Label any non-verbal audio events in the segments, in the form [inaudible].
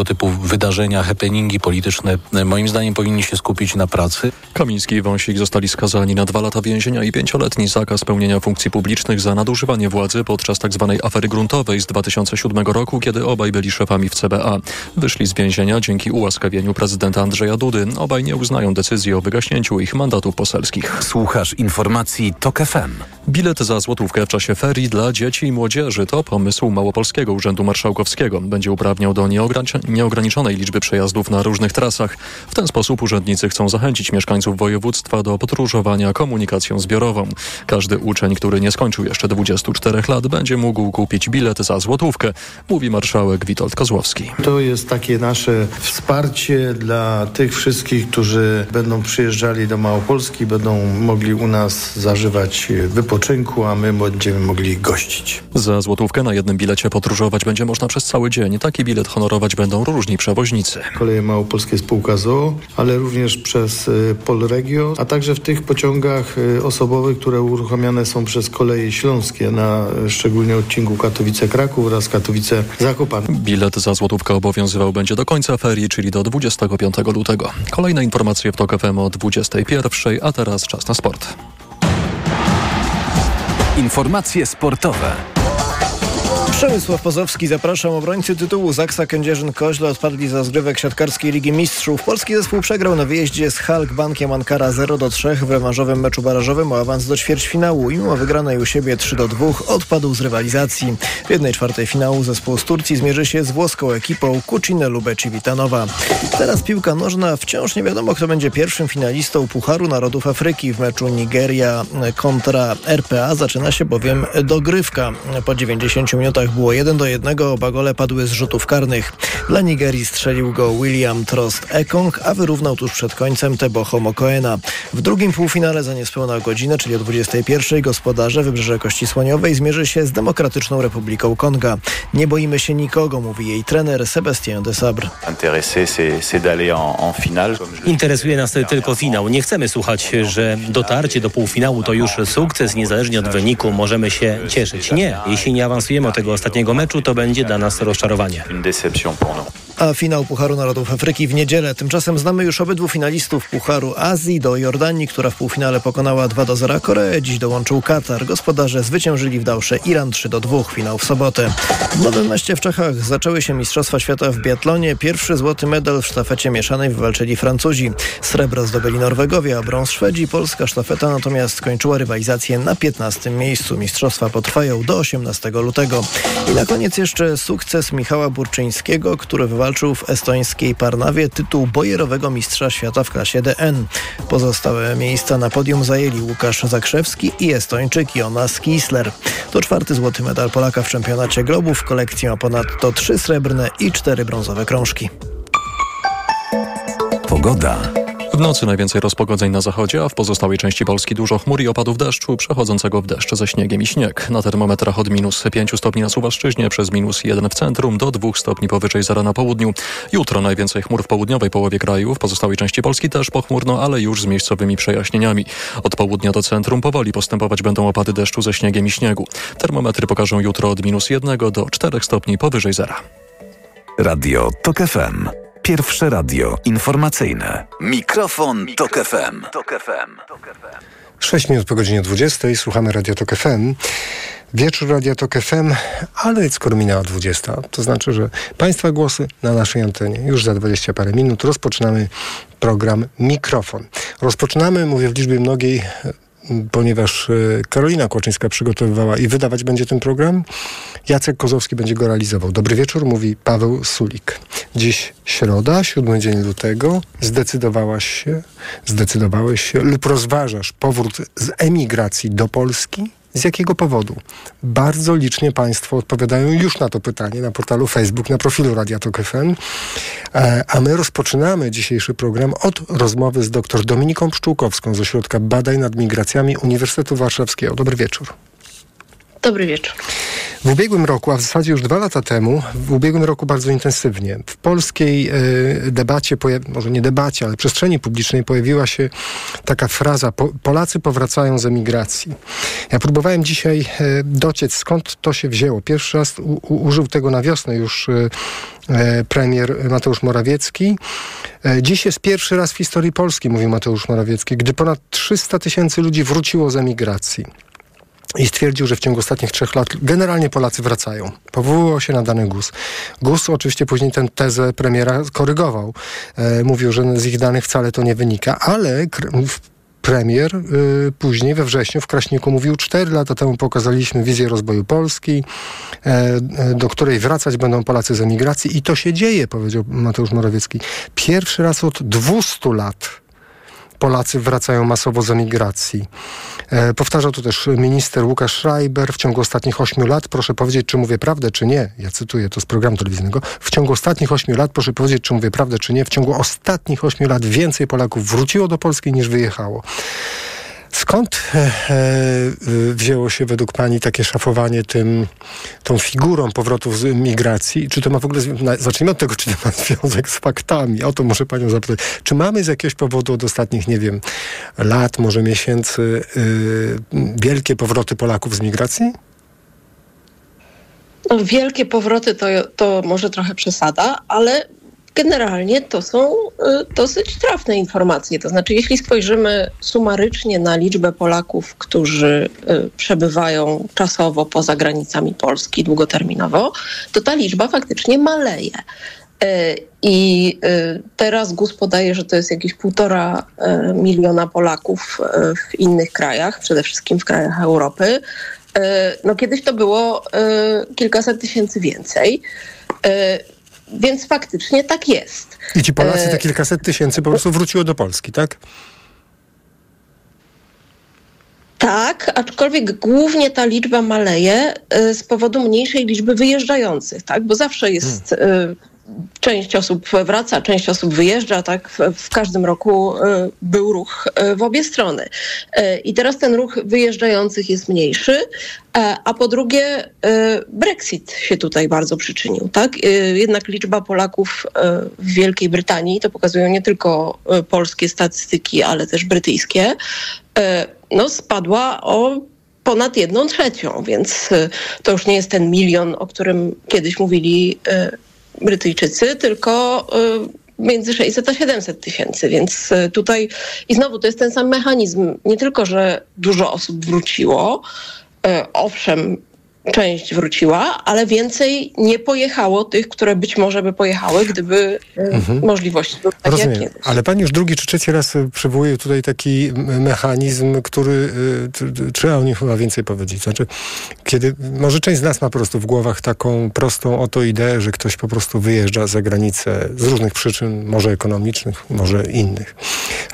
tego typu wydarzenia, happeningi polityczne, moim zdaniem powinni się skupić na pracy. Kamiński i Wąsik zostali skazani na dwa lata więzienia i pięcioletni zakaz pełnienia funkcji publicznych za nadużywanie władzy podczas tzw. Tak afery gruntowej z 2007 roku, kiedy obaj byli szefami w CBA. Wyszli z więzienia dzięki ułaskawieniu prezydenta Andrzeja Dudy. Obaj nie uznają decyzji o wygaśnięciu ich mandatów poselskich. Słuchasz informacji TOK FM. Bilet za złotówkę w czasie ferii dla dzieci i młodzieży to pomysł Małopolskiego Urzędu Marszałkowskiego. Będzie uprawniał do nieograniczonej liczby przejazdów na różnych trasach. W ten sposób urzędnicy chcą zachęcić mieszkańców województwa do podróżowania komunikacją zbiorową. Każdy uczeń, który nie skończył jeszcze 24 lat, będzie mógł kupić bilet za złotówkę, mówi marszałek Witold Kozłowski. To jest takie nasze wsparcie dla tych wszystkich, którzy będą przyjeżdżali do Małopolski, będą mogli u nas zażywać wypoczynku, a my będziemy mogli gościć. Za złotówkę na jednym bilecie podróżować będzie można przez cały dzień. Taki bilet honorować będą różni przewoźnicy. Koleje Małopolskie Spółka ZOO, ale również przez y, Polregio, a także w tych pociągach y, osobowych, które uruchamiane są przez koleje śląskie na szczególnie odcinku Katowice-Kraków oraz Katowice-Zakopane. Bilet za złotówkę obowiązywał będzie do końca ferii, czyli do 25 lutego. Kolejne informacje w TOK FM o 21, a teraz czas na sport. Informacje sportowe. Przemysław Pozowski, zapraszam. Obrońcy tytułu Zaksa Kędzierzyn-Koźle odpadli za zgrywek siatkarskiej Ligi Mistrzów. Polski zespół przegrał na wyjeździe z Halk Bankiem Ankara 0 do 3 w rewanżowym meczu barażowym o awans do ćwierćfinału i mimo wygranej u siebie 3 do 2 odpadł z rywalizacji. W jednej czwartej finału zespół z Turcji zmierzy się z włoską ekipą Kucine Lubeci Witanowa. Teraz piłka nożna. Wciąż nie wiadomo, kto będzie pierwszym finalistą Pucharu Narodów Afryki w meczu Nigeria kontra RPA. Zaczyna się bowiem dogrywka. Po 90 minutach było 1 do 1, oba gole padły z rzutów karnych. Dla Nigerii strzelił go William Trost Ekong, a wyrównał tuż przed końcem Teboho Mokoena. W drugim półfinale za niespełna godzinę, czyli o 21 gospodarze Wybrzeże Kości Słoniowej zmierzy się z Demokratyczną Republiką Konga. Nie boimy się nikogo, mówi jej trener Sebastien de Sabre. Interesuje nas tylko finał. Nie chcemy słuchać, że dotarcie do półfinału to już sukces, niezależnie od wyniku możemy się cieszyć. Nie, jeśli nie awansujemy od tego ostatniego meczu, to będzie dla nas rozczarowanie. A finał Pucharu Narodów Afryki w niedzielę. Tymczasem znamy już obydwu finalistów Pucharu Azji do Jordanii, która w półfinale pokonała 2 do 0 Koreę. Dziś dołączył Katar. Gospodarze zwyciężyli w Dałsze Iran 3 do 2. Finał w sobotę. W Nowym Mieście w Czechach zaczęły się Mistrzostwa Świata w biatlonie. Pierwszy złoty medal w sztafecie mieszanej wywalczyli Francuzi. Srebro zdobyli Norwegowie, a brąz Szwedzi. Polska sztafeta natomiast skończyła rywalizację na 15 miejscu. Mistrzostwa potrwają do 18 lutego. I na koniec jeszcze sukces Michała Burczyńskiego, który wywalczył wywalczył w estońskiej Parnawie tytuł bojerowego mistrza świata w klasie DN. Pozostałe miejsca na podium zajęli Łukasz Zakrzewski i Estończyk Jonas Kisler. To czwarty złoty medal Polaka w czempionacie globu. W kolekcji ma ponadto trzy srebrne i cztery brązowe krążki. Pogoda. W nocy najwięcej rozpogodzeń na zachodzie, a w pozostałej części Polski dużo chmur i opadów deszczu, przechodzącego w deszcz ze śniegiem i śnieg. Na termometrach od minus 5 stopni na Suwalszczyźnie, przez minus 1 w centrum, do 2 stopni powyżej zera na południu. Jutro najwięcej chmur w południowej połowie kraju, w pozostałej części Polski też pochmurno, ale już z miejscowymi przejaśnieniami. Od południa do centrum powoli postępować będą opady deszczu ze śniegiem i śniegu. Termometry pokażą jutro od minus 1 do 4 stopni powyżej zera. Radio TOK FM. Pierwsze radio informacyjne. Mikrofon, Mikrofon Tok FM. Tok FM. 6 minut po godzinie 20 słuchamy Radio Tok FM. Wieczór Radio Tok FM, ale skoro minęła 20, to znaczy, że Państwa głosy na naszej antenie już za 20 parę minut rozpoczynamy program Mikrofon. Rozpoczynamy, mówię w liczbie mnogiej, ponieważ e, Karolina Kłaczyńska przygotowywała i wydawać będzie ten program. Jacek Kozowski będzie go realizował. Dobry wieczór, mówi Paweł Sulik. Dziś środa, siódmy dzień lutego. Zdecydowałaś się, zdecydowałeś się lub rozważasz powrót z emigracji do Polski? Z jakiego powodu? Bardzo licznie Państwo odpowiadają już na to pytanie na portalu Facebook, na profilu Radia Tok FM. E, a my rozpoczynamy dzisiejszy program od rozmowy z dr Dominiką Pszczółkowską z Ośrodka Badań nad Migracjami Uniwersytetu Warszawskiego. Dobry wieczór. Dobry wieczór. W ubiegłym roku, a w zasadzie już dwa lata temu, w ubiegłym roku bardzo intensywnie, w polskiej y, debacie, może nie debacie, ale przestrzeni publicznej pojawiła się taka fraza po, Polacy powracają z emigracji. Ja próbowałem dzisiaj y, dociec, skąd to się wzięło. Pierwszy raz użył tego na wiosnę już y, premier Mateusz Morawiecki. Dziś jest pierwszy raz w historii Polski, mówił Mateusz Morawiecki, gdy ponad 300 tysięcy ludzi wróciło z emigracji i stwierdził, że w ciągu ostatnich trzech lat generalnie Polacy wracają. Powoływał się na dany GUS. GUS oczywiście później tę tezę premiera korygował. E, mówił, że z ich danych wcale to nie wynika, ale premier y, później we wrześniu w Kraśniku mówił, cztery lata temu pokazaliśmy wizję rozwoju Polski, e, do której wracać będą Polacy z emigracji i to się dzieje, powiedział Mateusz Morawiecki. Pierwszy raz od 200 lat Polacy wracają masowo z emigracji. E, powtarzał to też minister Łukasz Schreiber. W ciągu ostatnich ośmiu lat, proszę powiedzieć, czy mówię prawdę, czy nie. Ja cytuję to z programu telewizyjnego. W ciągu ostatnich ośmiu lat, proszę powiedzieć, czy mówię prawdę, czy nie. W ciągu ostatnich ośmiu lat więcej Polaków wróciło do Polski niż wyjechało. Skąd e, e, wzięło się według Pani takie szafowanie tym, tą figurą powrotów z migracji? Czy to ma w ogóle, zacznijmy od tego, czy to ma [laughs] związek z faktami? O to muszę Panią zapytać. Czy mamy z jakiegoś powodu od ostatnich, nie wiem, lat, może miesięcy, e, wielkie powroty Polaków z migracji? No, wielkie powroty to, to może trochę przesada, ale generalnie to są y, dosyć trafne informacje. To znaczy, jeśli spojrzymy sumarycznie na liczbę Polaków, którzy y, przebywają czasowo poza granicami Polski długoterminowo, to ta liczba faktycznie maleje. Y, I teraz GUS podaje, że to jest jakieś półtora miliona Polaków w innych krajach, przede wszystkim w krajach Europy. No kiedyś to było kilkaset tysięcy więcej. Więc faktycznie tak jest. I ci Polacy, te kilkaset tysięcy po prostu wróciło do Polski, tak? Tak, aczkolwiek głównie ta liczba maleje e, z powodu mniejszej liczby wyjeżdżających, tak? Bo zawsze jest hmm. Część osób wraca, część osób wyjeżdża, tak? W, każdym roku e, był ruch w obie strony. I teraz ten ruch wyjeżdżających jest mniejszy, E, a po drugie, e, Brexit się tutaj bardzo przyczynił. Tak? E, jednak liczba Polaków w Wielkiej Brytanii, to pokazują nie tylko polskie statystyki, ale też brytyjskie, no, spadła o ponad jedną trzecią, więc to już nie jest ten milion, o którym kiedyś mówili Brytyjczycy, tylko między 600 a 700 tysięcy, więc tutaj i znowu to jest ten sam mechanizm. Nie tylko, że dużo osób wróciło, E, owszem, część wróciła, ale więcej nie pojechało tych, które być może by pojechały, gdyby e, mhm. możliwości były takie Rozumiem. jak Ale pani już drugi czy trzeci raz e, przywołuje tutaj taki mechanizm, który trzeba o nim chyba więcej powiedzieć. Znaczy, kiedy może część z nas ma po prostu w głowach taką prostą oto ideę, że ktoś po prostu wyjeżdża za granicę z różnych przyczyn, może ekonomicznych, może innych.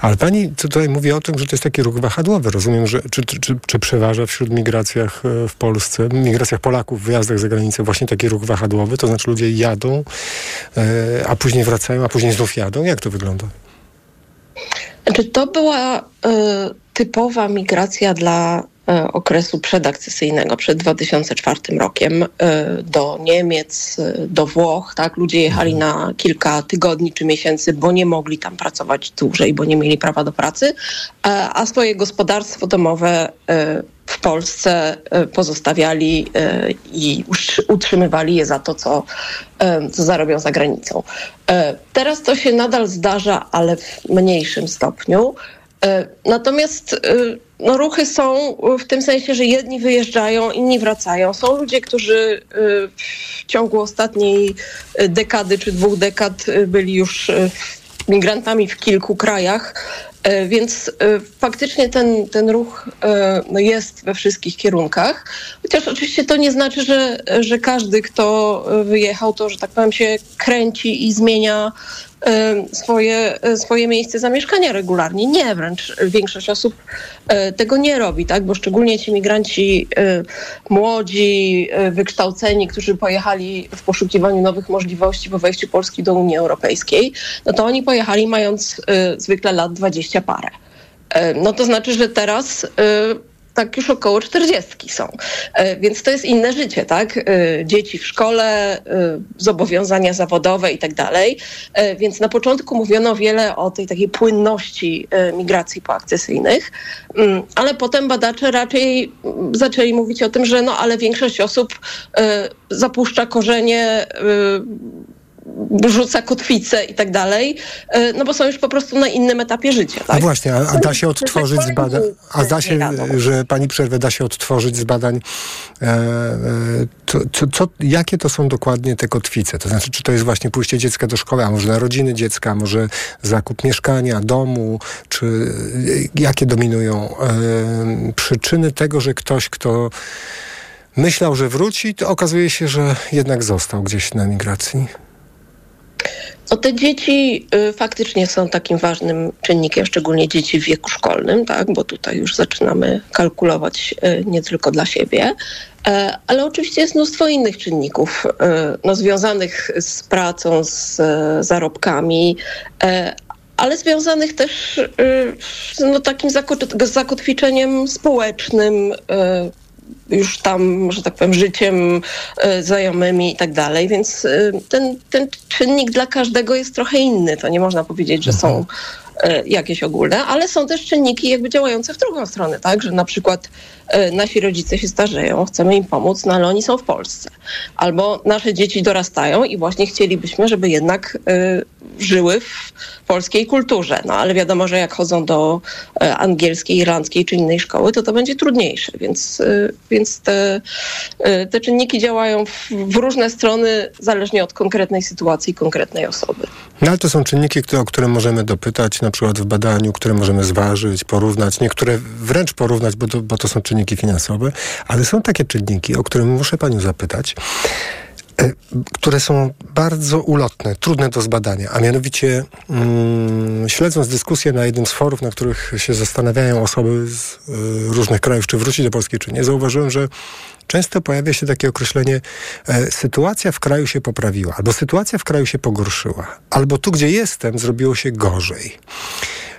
Ale pani tutaj mówi o tym, że to jest taki ruch wahadłowy. Rozumiem, że czy, czy, czy przeważa wśród migracjach w Polsce, migracjach Polaków wyjazdach za granicę właśnie taki ruch wahadłowy, to znaczy ludzie jadą, e, a później wracają, a później znów jadą. Jak to wygląda? Czy to była y, typowa migracja dla okresu przedakcesyjnego, przed 2004 rokiem e, do Niemiec, e, do Włoch. Tak? Ludzie jechali na kilka tygodni czy miesięcy, bo nie mogli tam pracować dłużej, bo nie mieli prawa do pracy, a swoje gospodarstwo domowe w Polsce pozostawiali i utrzymywali je za to, co, co zarobią za granicą. Teraz to się nadal zdarza, ale w mniejszym stopniu. Natomiast no, ruchy są w tym sensie, że jedni wyjeżdżają, inni wracają. Są ludzie, którzy y, w ciągu ostatniej dekady czy dwóch dekad byli już migrantami w kilku krajach, więc faktycznie ten, ten ruch no, jest we wszystkich kierunkach. Chociaż oczywiście to nie znaczy, że, że każdy, kto wyjechał, to, że tak powiem, się kręci i zmienia swoje, e, swoje miejsce zamieszkania regularnie. Nie, wręcz większość osób e, tego nie robi, tak? bo szczególnie ci migranci młodzi, wykształceni, którzy pojechali w poszukiwaniu nowych możliwości po wejściu Polski do Unii Europejskiej, no to oni pojechali mając zwykle lat 20 parę. No to znaczy, że teraz tak już około 40 są. Więc to jest inne życie, tak? Dzieci w szkole, zobowiązania zawodowe i tak dalej. Więc na początku mówiono wiele o tej takiej płynności migracji poakcesyjnych, mm, ale potem badacze raczej mm, zaczęli mówić o tym, że no ale większość osób zapuszcza korzenie rzuca kotwicę i tak dalej, e, no bo są już po prostu na innym etapie życia. Tak? A właśnie, a, a da się odtworzyć z badań, a da się, że pani przerwę, da się odtworzyć z badań, e, e, to, to, to, jakie to są dokładnie te kotwice? To znaczy, czy to jest właśnie pójście dziecka do szkoły, a może narodziny dziecka, a może zakup mieszkania, domu, czy jakie dominują e, przyczyny tego, że ktoś, kto myślał, że wróci, to okazuje się, że jednak został gdzieś na migracji? No te dzieci y, faktycznie są takim ważnym czynnikiem, szczególnie dzieci w wieku szkolnym, tak, bo tutaj już zaczynamy kalkulować y, nie tylko dla siebie, e, ale oczywiście jest mnóstwo innych czynników y, no, związanych z pracą, z zarobkami, e, ale związanych też z no, takim zakotwiczeniem społecznym, już tam, że tak powiem, życiem, e, znajomymi i tak dalej, więc e, ten, ten czynnik dla każdego jest trochę inny. To nie można powiedzieć, że są mhm. Jakieś ogólne, ale są też czynniki jakby działające w drugą stronę, tak, że na przykład e, nasi rodzice się starzeją, chcemy im pomóc, no ale oni są w Polsce. Albo nasze dzieci dorastają i właśnie chcielibyśmy, żeby jednak e, żyły w polskiej kulturze. No ale wiadomo, że jak chodzą do angielskiej, irlandzkiej czy innej szkoły, to to będzie trudniejsze, więc, więc te, te czynniki działają w, w różne strony, zależnie od konkretnej sytuacji, konkretnej osoby. No ale to są czynniki, o które możemy dopytać na przykład w badaniu, które możemy zważyć, porównać, niektóre wręcz porównać, bo to, bo to są czynniki finansowe, ale są takie czynniki, o które muszę panią zapytać, które są bardzo ulotne, trudne do zbadania, a mianowicie mm, śledząc dyskusję na jednym z forów, na których się zastanawiają osoby z y, różnych krajów, czy wrócić do Polski, czy nie, zauważyłem, że często pojawia się takie określenie e, sytuacja w kraju się poprawiła, albo sytuacja w kraju się pogorszyła, albo tu, gdzie jestem, zrobiło się gorzej.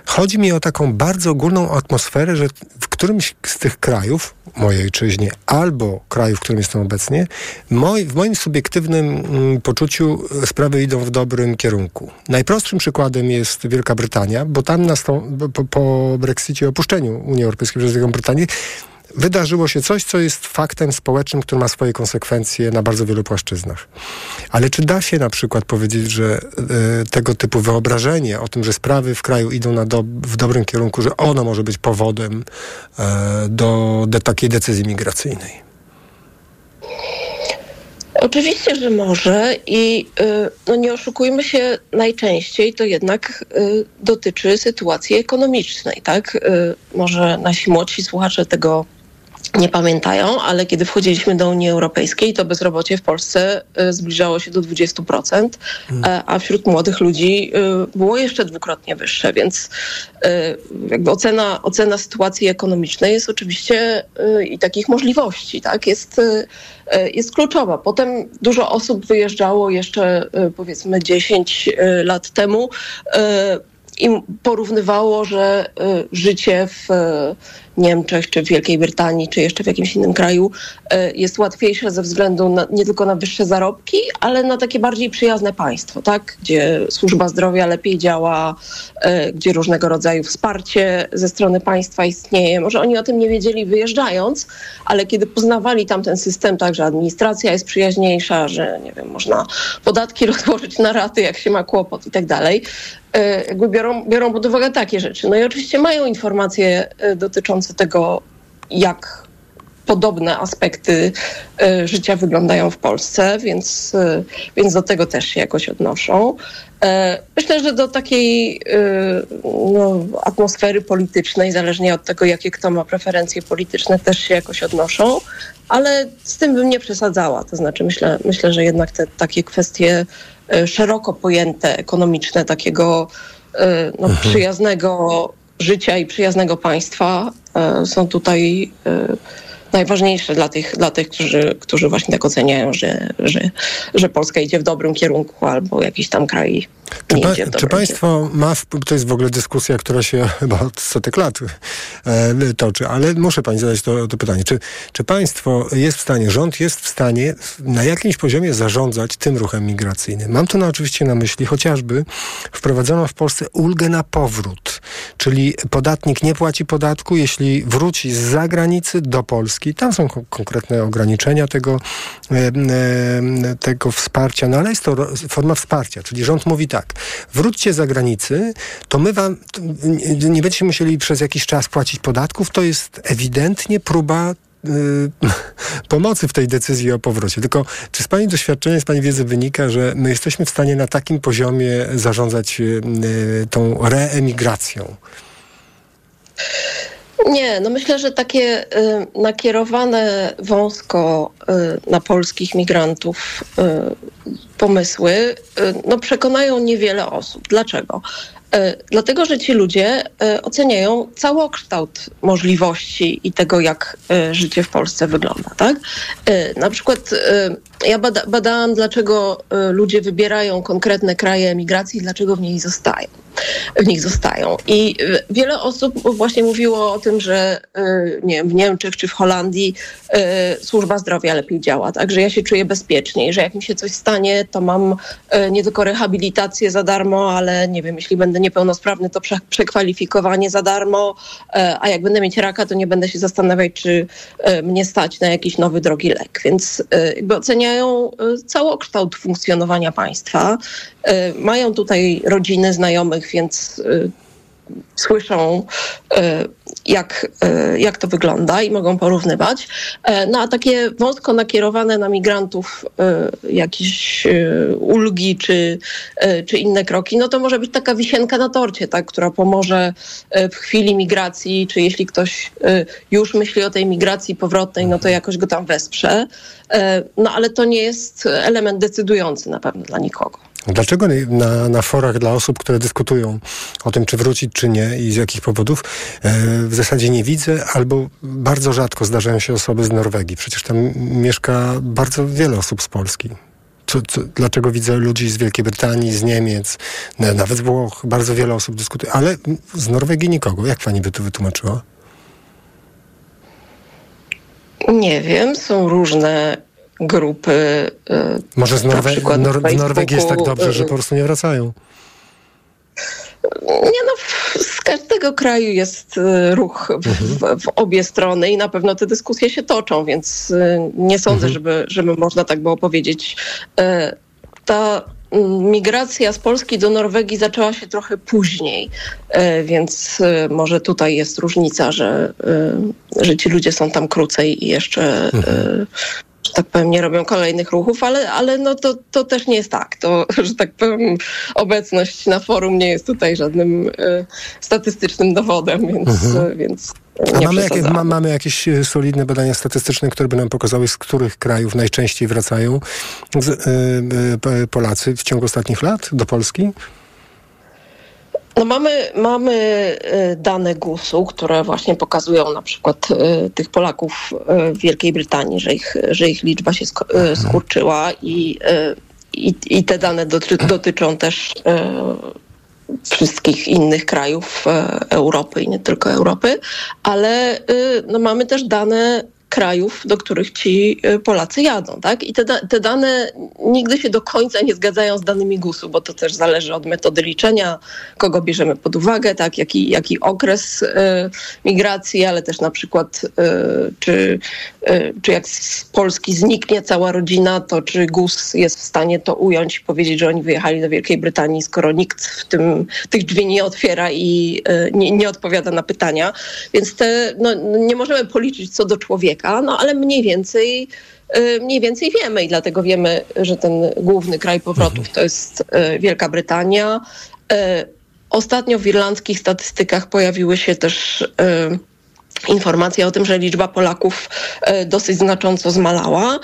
Chodzi mi o taką bardzo ogólną atmosferę, że w którymś z tych krajów, mojej ojczyźnie, albo kraju, w którym jestem obecnie, moj, w moim subiektywnym mm, poczuciu sprawy idą w dobrym kierunku. Najprostszym przykładem jest Wielka Brytania, bo tam nastą- po, po Brexicie, opuszczeniu Unii Europejskiej przez Wielką Brytanię, wydarzyło się coś, co jest faktem społecznym, który ma swoje konsekwencje na bardzo wielu płaszczyznach. Ale czy da się na przykład powiedzieć, że y, tego typu wyobrażenie o tym, że sprawy w kraju idą na do, w dobrym kierunku, że ono może być powodem y, do, takiej decyzji migracyjnej? Oczywiście, że może i no nie oszukujmy się, najczęściej to jednak dotyczy sytuacji ekonomicznej, tak? Może nasi młodsi słuchacze tego nie pamiętają, ale kiedy wchodziliśmy do Unii Europejskiej, to bezrobocie w Polsce y, zbliżało się do 20%, hmm. a wśród młodych ludzi y, było jeszcze dwukrotnie wyższe, więc y, jakby ocena, ocena sytuacji ekonomicznej jest oczywiście i takich możliwości, tak, jest, jest kluczowa. Potem dużo osób wyjeżdżało jeszcze powiedzmy 10 lat temu i porównywało, że życie w Niemczech, czy w Wielkiej Brytanii, czy jeszcze w jakimś innym kraju e, jest łatwiejsze ze względu na, nie tylko na wyższe zarobki, ale na takie bardziej przyjazne państwo, tak? gdzie służba zdrowia lepiej działa, gdzie różnego rodzaju wsparcie ze strony państwa istnieje. Może oni o tym nie wiedzieli wyjeżdżając, ale kiedy poznawali tam ten system, tak, że administracja jest przyjaźniejsza, że nie wiem, można podatki [laughs] rozłożyć na raty, jak się ma kłopot i tak dalej, jakby biorą, biorą pod uwagę takie rzeczy. No i oczywiście mają informacje dotyczące dotyczące tego, jak podobne aspekty e, życia wyglądają w Polsce, więc, e, więc do tego też się jakoś odnoszą. E, myślę, że do takiej no, atmosfery politycznej, zależnie od tego, jakie kto ma preferencje polityczne, też się jakoś odnoszą, ale z tym bym nie przesadzała. To znaczy myślę, myślę że jednak te takie kwestie szeroko pojęte, ekonomiczne, takiego no, mhm. przyjaznego życia i przyjaznego państwa e, są tutaj e, najważniejsze dla tych, dla tych którzy, którzy właśnie tak oceniają, że, że, że Polska idzie w dobrym kierunku albo jakiś tam kraj Czy, pa, czy państwo ma, to jest w ogóle dyskusja, która się [laughs] chyba od setek lat e, toczy, ale muszę pani zadać to, to pytanie. Czy, czy państwo jest w stanie, rząd jest w stanie na jakimś poziomie zarządzać tym ruchem migracyjnym? Mam tu na, oczywiście na myśli chociażby wprowadzono w Polsce ulgę na powrót, czyli podatnik nie płaci podatku, jeśli wróci z zagranicy do Polski. Tam są konkretne ograniczenia tego, e, e, tego wsparcia, no ale jest to forma wsparcia, czyli rząd mówi tak, wróćcie za granicy, to my wam nie będziecie musieli przez jakiś czas płacić podatków. To jest ewidentnie próba y, [laughs] pomocy w tej decyzji o powrocie. Tylko czy z Pani doświadczenia, z Pani wiedzy wynika, że my jesteśmy w stanie na takim poziomie zarządzać y, tą reemigracją? Nie, no myślę, że takie y, nakierowane wąsko y, na polskich migrantów y, pomysły y, no, przekonają niewiele osób. Dlaczego? Y, dlatego, że ci ludzie y, oceniają całokształt możliwości i tego, jak życie w Polsce wygląda. Tak? Na przykład ja bada, badałam, dlaczego ludzie wybierają konkretne kraje emigracji dlaczego w niej zostają w nich zostają. I y, wiele osób właśnie mówiło o tym, że y, nie wiem, w Niemczech czy w Holandii służba zdrowia lepiej działa, także ja się czuję bezpieczniej, że jak mi się coś stanie, to mam nie tylko rehabilitację za darmo, ale nie wiem, jeśli będę niepełnosprawny, to przekwalifikowanie za darmo, a jak będę mieć raka, to nie będę się zastanawiać, czy mnie stać na jakiś nowy, drogi lek. Więc jakby oceniają całokształt funkcjonowania państwa. Mają tutaj rodziny, znajomych, więc y, słyszą, y, jak, y, jak to wygląda i mogą porównywać. E, no a takie wąsko nakierowane na migrantów jakieś ulgi czy, czy inne kroki, no to może być taka wisienka na torcie, tak, która pomoże w chwili migracji, czy jeśli ktoś już myśli o tej migracji powrotnej, no to jakoś go tam wesprze. E, no ale to nie jest element decydujący na pewno dla nikogo. Dlaczego na, na forach dla osób, które dyskutują o tym, czy wrócić, czy nie i z jakich powodów, e, w zasadzie nie widzę, albo bardzo rzadko zdarzają się osoby z Norwegii. Przecież tam mieszka bardzo wiele osób z Polski. Co, co, dlaczego widzę ludzi z Wielkiej Brytanii, z Niemiec, nawet z Włoch, bardzo wiele osób dyskutuje, ale z Norwegii nikogo. Jak pani by to wytłumaczyła? Nie wiem, są różne grupy. Y, Może z Norwe- Nor- w Norwegii jest tak dobrze, że po prostu nie wracają. Nie no, z każdego kraju jest y, ruch w, w, w, obie strony i na pewno te dyskusje się toczą, więc nie sądzę, mhm. żeby, żeby można tak było powiedzieć. Ta migracja z Polski do Norwegii zaczęła się trochę później, więc może tutaj jest różnica, że, że ci ludzie są tam krócej i jeszcze mhm tak powiem, nie robią kolejnych ruchów, ale, ale no to, to też nie jest tak. To, [laughs] że tak powiem, obecność na forum nie jest tutaj żadnym y, statystycznym dowodem, więc, mhm. więc a mamy, jakie, ma, mamy jakieś e, solidne badania statystyczne, które by nam pokazały, z których krajów najczęściej wracają z, y, y, Polacy w ciągu ostatnich lat do Polski? No mamy, mamy y, dane GUS-u, które właśnie pokazują na przykład y, tych Polaków y, w Wielkiej Brytanii, że ich, że ich liczba się mhm. skurczyła i, i, i te dane doty, dotyczą też wszystkich innych krajów Europy i nie tylko Europy, ale no mamy też dane krajów, do których ci y, Polacy jadą. Tak? I te, te dane nigdy się do końca nie zgadzają z danymi GUS-u, bo to też zależy od metody liczenia, kogo bierzemy pod uwagę, tak? jaki, jaki okres y, migracji, ale też na przykład y, czy, y, czy jak z Polski zniknie cała rodzina, to czy GUS jest w stanie to ująć i powiedzieć, że oni wyjechali do Wielkiej Brytanii, skoro nikt w tym, tych drzwi nie otwiera i y, nie, nie odpowiada na pytania. Więc te, no, nie możemy policzyć co do człowieka, człowieka, no ale mniej więcej y, mniej więcej wiemy i dlatego wiemy, że ten główny kraj powrotów mhm. to jest y, Wielka Brytania. Y, ostatnio w irlandzkich statystykach pojawiły się też informacje o tym, że liczba Polaków dosyć znacząco zmalała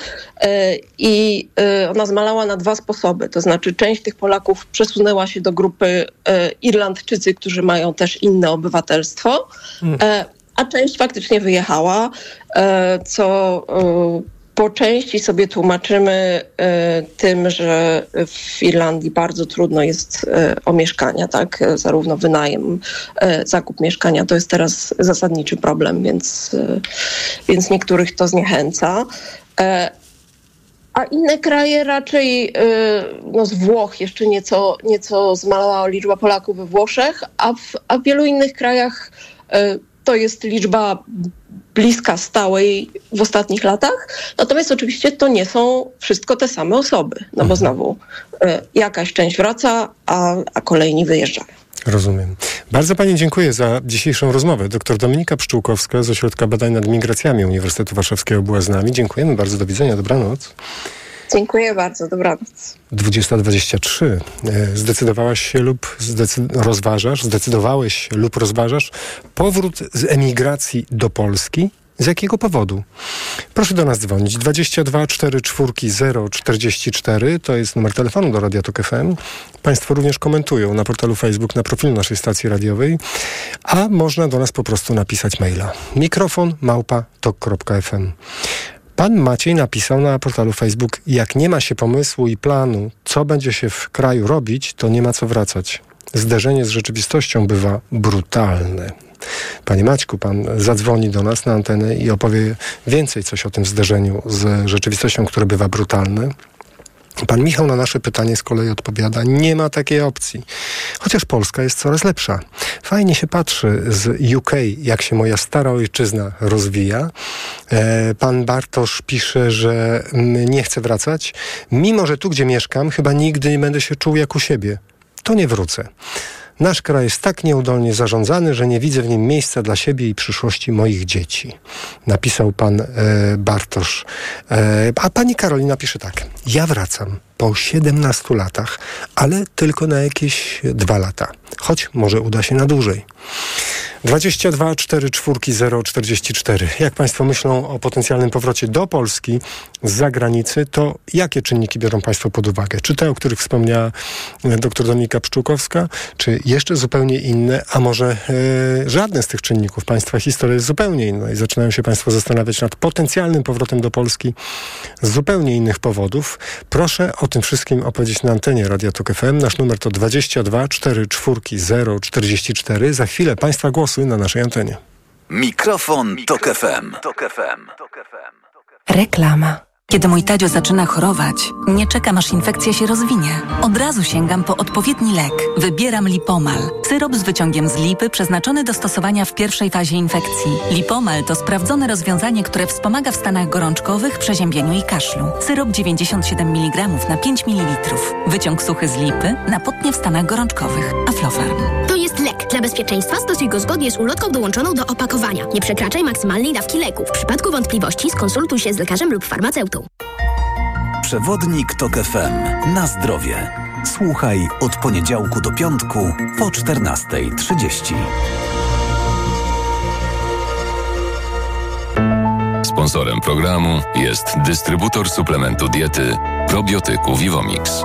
i ona zmalała na dwa sposoby. To znaczy część tych Polaków przesunęła się do grupy Irlandczycy, którzy mają też inne obywatelstwo, mhm a część faktycznie wyjechała, e, co e, po części sobie tłumaczymy tym, że w Irlandii bardzo trudno jest o mieszkania, tak? Zarówno wynajem, zakup mieszkania to jest teraz zasadniczy problem, więc, więc niektórych to zniechęca. A inne kraje raczej, no z Włoch jeszcze nieco, nieco zmalała liczba Polaków we Włoszech, a w, a w wielu innych krajach to jest liczba bliska stałej w ostatnich latach. Natomiast oczywiście to nie są wszystko te same osoby, no bo mhm. znowu y, jakaś część wraca, a, a kolejni wyjeżdżają. Rozumiem. Bardzo Pani dziękuję za dzisiejszą rozmowę. Doktor Dominika Pszczółkowska z Ośrodka Badań nad Migracjami Uniwersytetu Warszawskiego była z nami. Dziękujemy bardzo. Do widzenia. Dobranoc. Dziękuję bardzo, dobranoc. 2023. E, zdecydowałaś się lub zdecyd rozważasz, zdecydowałeś lub rozważasz powrót z emigracji do Polski? Z jakiego powodu? Proszę do nas dzwonić. 22 44 044 to jest numer telefonu do Radia Tok FM. Państwo również komentują na portalu Facebook, na profilu naszej stacji radiowej, a można do nas po prostu napisać maila. Mikrofon małpa. Pan Maciej napisał na portalu Facebook: Jak nie ma się pomysłu i planu, co będzie się w kraju robić, to nie ma co wracać. Zderzenie z rzeczywistością bywa brutalne. Panie Maćku, pan zadzwoni do nas na antenę i opowie więcej coś o tym zderzeniu z rzeczywistością, które bywa brutalne. Pan Michał na nasze pytanie z kolei odpowiada, nie ma takiej opcji. Chociaż Polska jest coraz lepsza. Fajnie się patrzy z UK, jak się moja stara ojczyzna rozwija. E, pan Bartosz pisze, że nie chce wracać, mimo że tu, gdzie mieszkam, chyba nigdy nie będę się czuł jak u siebie. To nie wrócę. Nasz kraj jest tak nieudolnie zarządzany, że nie widzę w nim miejsca dla siebie i przyszłości moich dzieci. Napisał pan e, Bartosz. E, a pani Karolina pisze tak. Ja wracam po 17 latach, ale tylko na jakieś dwa lata. Choć może uda się na dłużej. 22 4 4 0 44. Jak Państwo myślą o potencjalnym powrocie do Polski z zagranicy, to jakie czynniki biorą Państwo pod uwagę? Czy te, o których wspomniała e, dr Dominika Pszczółkowska, czy jeszcze zupełnie inne, a może e, żadne z tych czynników? Państwa historia jest zupełnie inna i zaczynają się Państwo zastanawiać nad potencjalnym powrotem do Polski z zupełnie innych powodów. Proszę o tym wszystkim opowiedzieć na antenie Radia Tok FM. Nasz numer to 22 4 4 0 44. Za chwilę Państwa głos głosy na naszej antenie. Mikrofon, Mikrofon Tok FM. Tok FM. Reklama. Kiedy mój Tadzio zaczyna chorować, nie czekam aż infekcja się rozwinie. Od razu sięgam po odpowiedni lek. Wybieram Lipomal. Syrop z wyciągiem z lipy przeznaczony do stosowania w pierwszej fazie infekcji. Lipomal to sprawdzone rozwiązanie, które wspomaga w stanach gorączkowych, przeziębieniu i kaszlu. Syrop 97 mg na 5 ml. Wyciąg suchy z lipy na potnie w stanach gorączkowych. Aflofarm. To jest lek. Dla bezpieczeństwa stosuj go zgodnie z ulotką dołączoną do opakowania. Nie przekraczaj maksymalnej dawki leku. W przypadku wątpliwości skonsultuj się z lekarzem lub farmaceutą. Przewodnik TOK FM. Na zdrowie. Słuchaj od poniedziałku do piątku po 14.30. Sponsorem programu jest dystrybutor suplementu diety probiotyku Vivomix.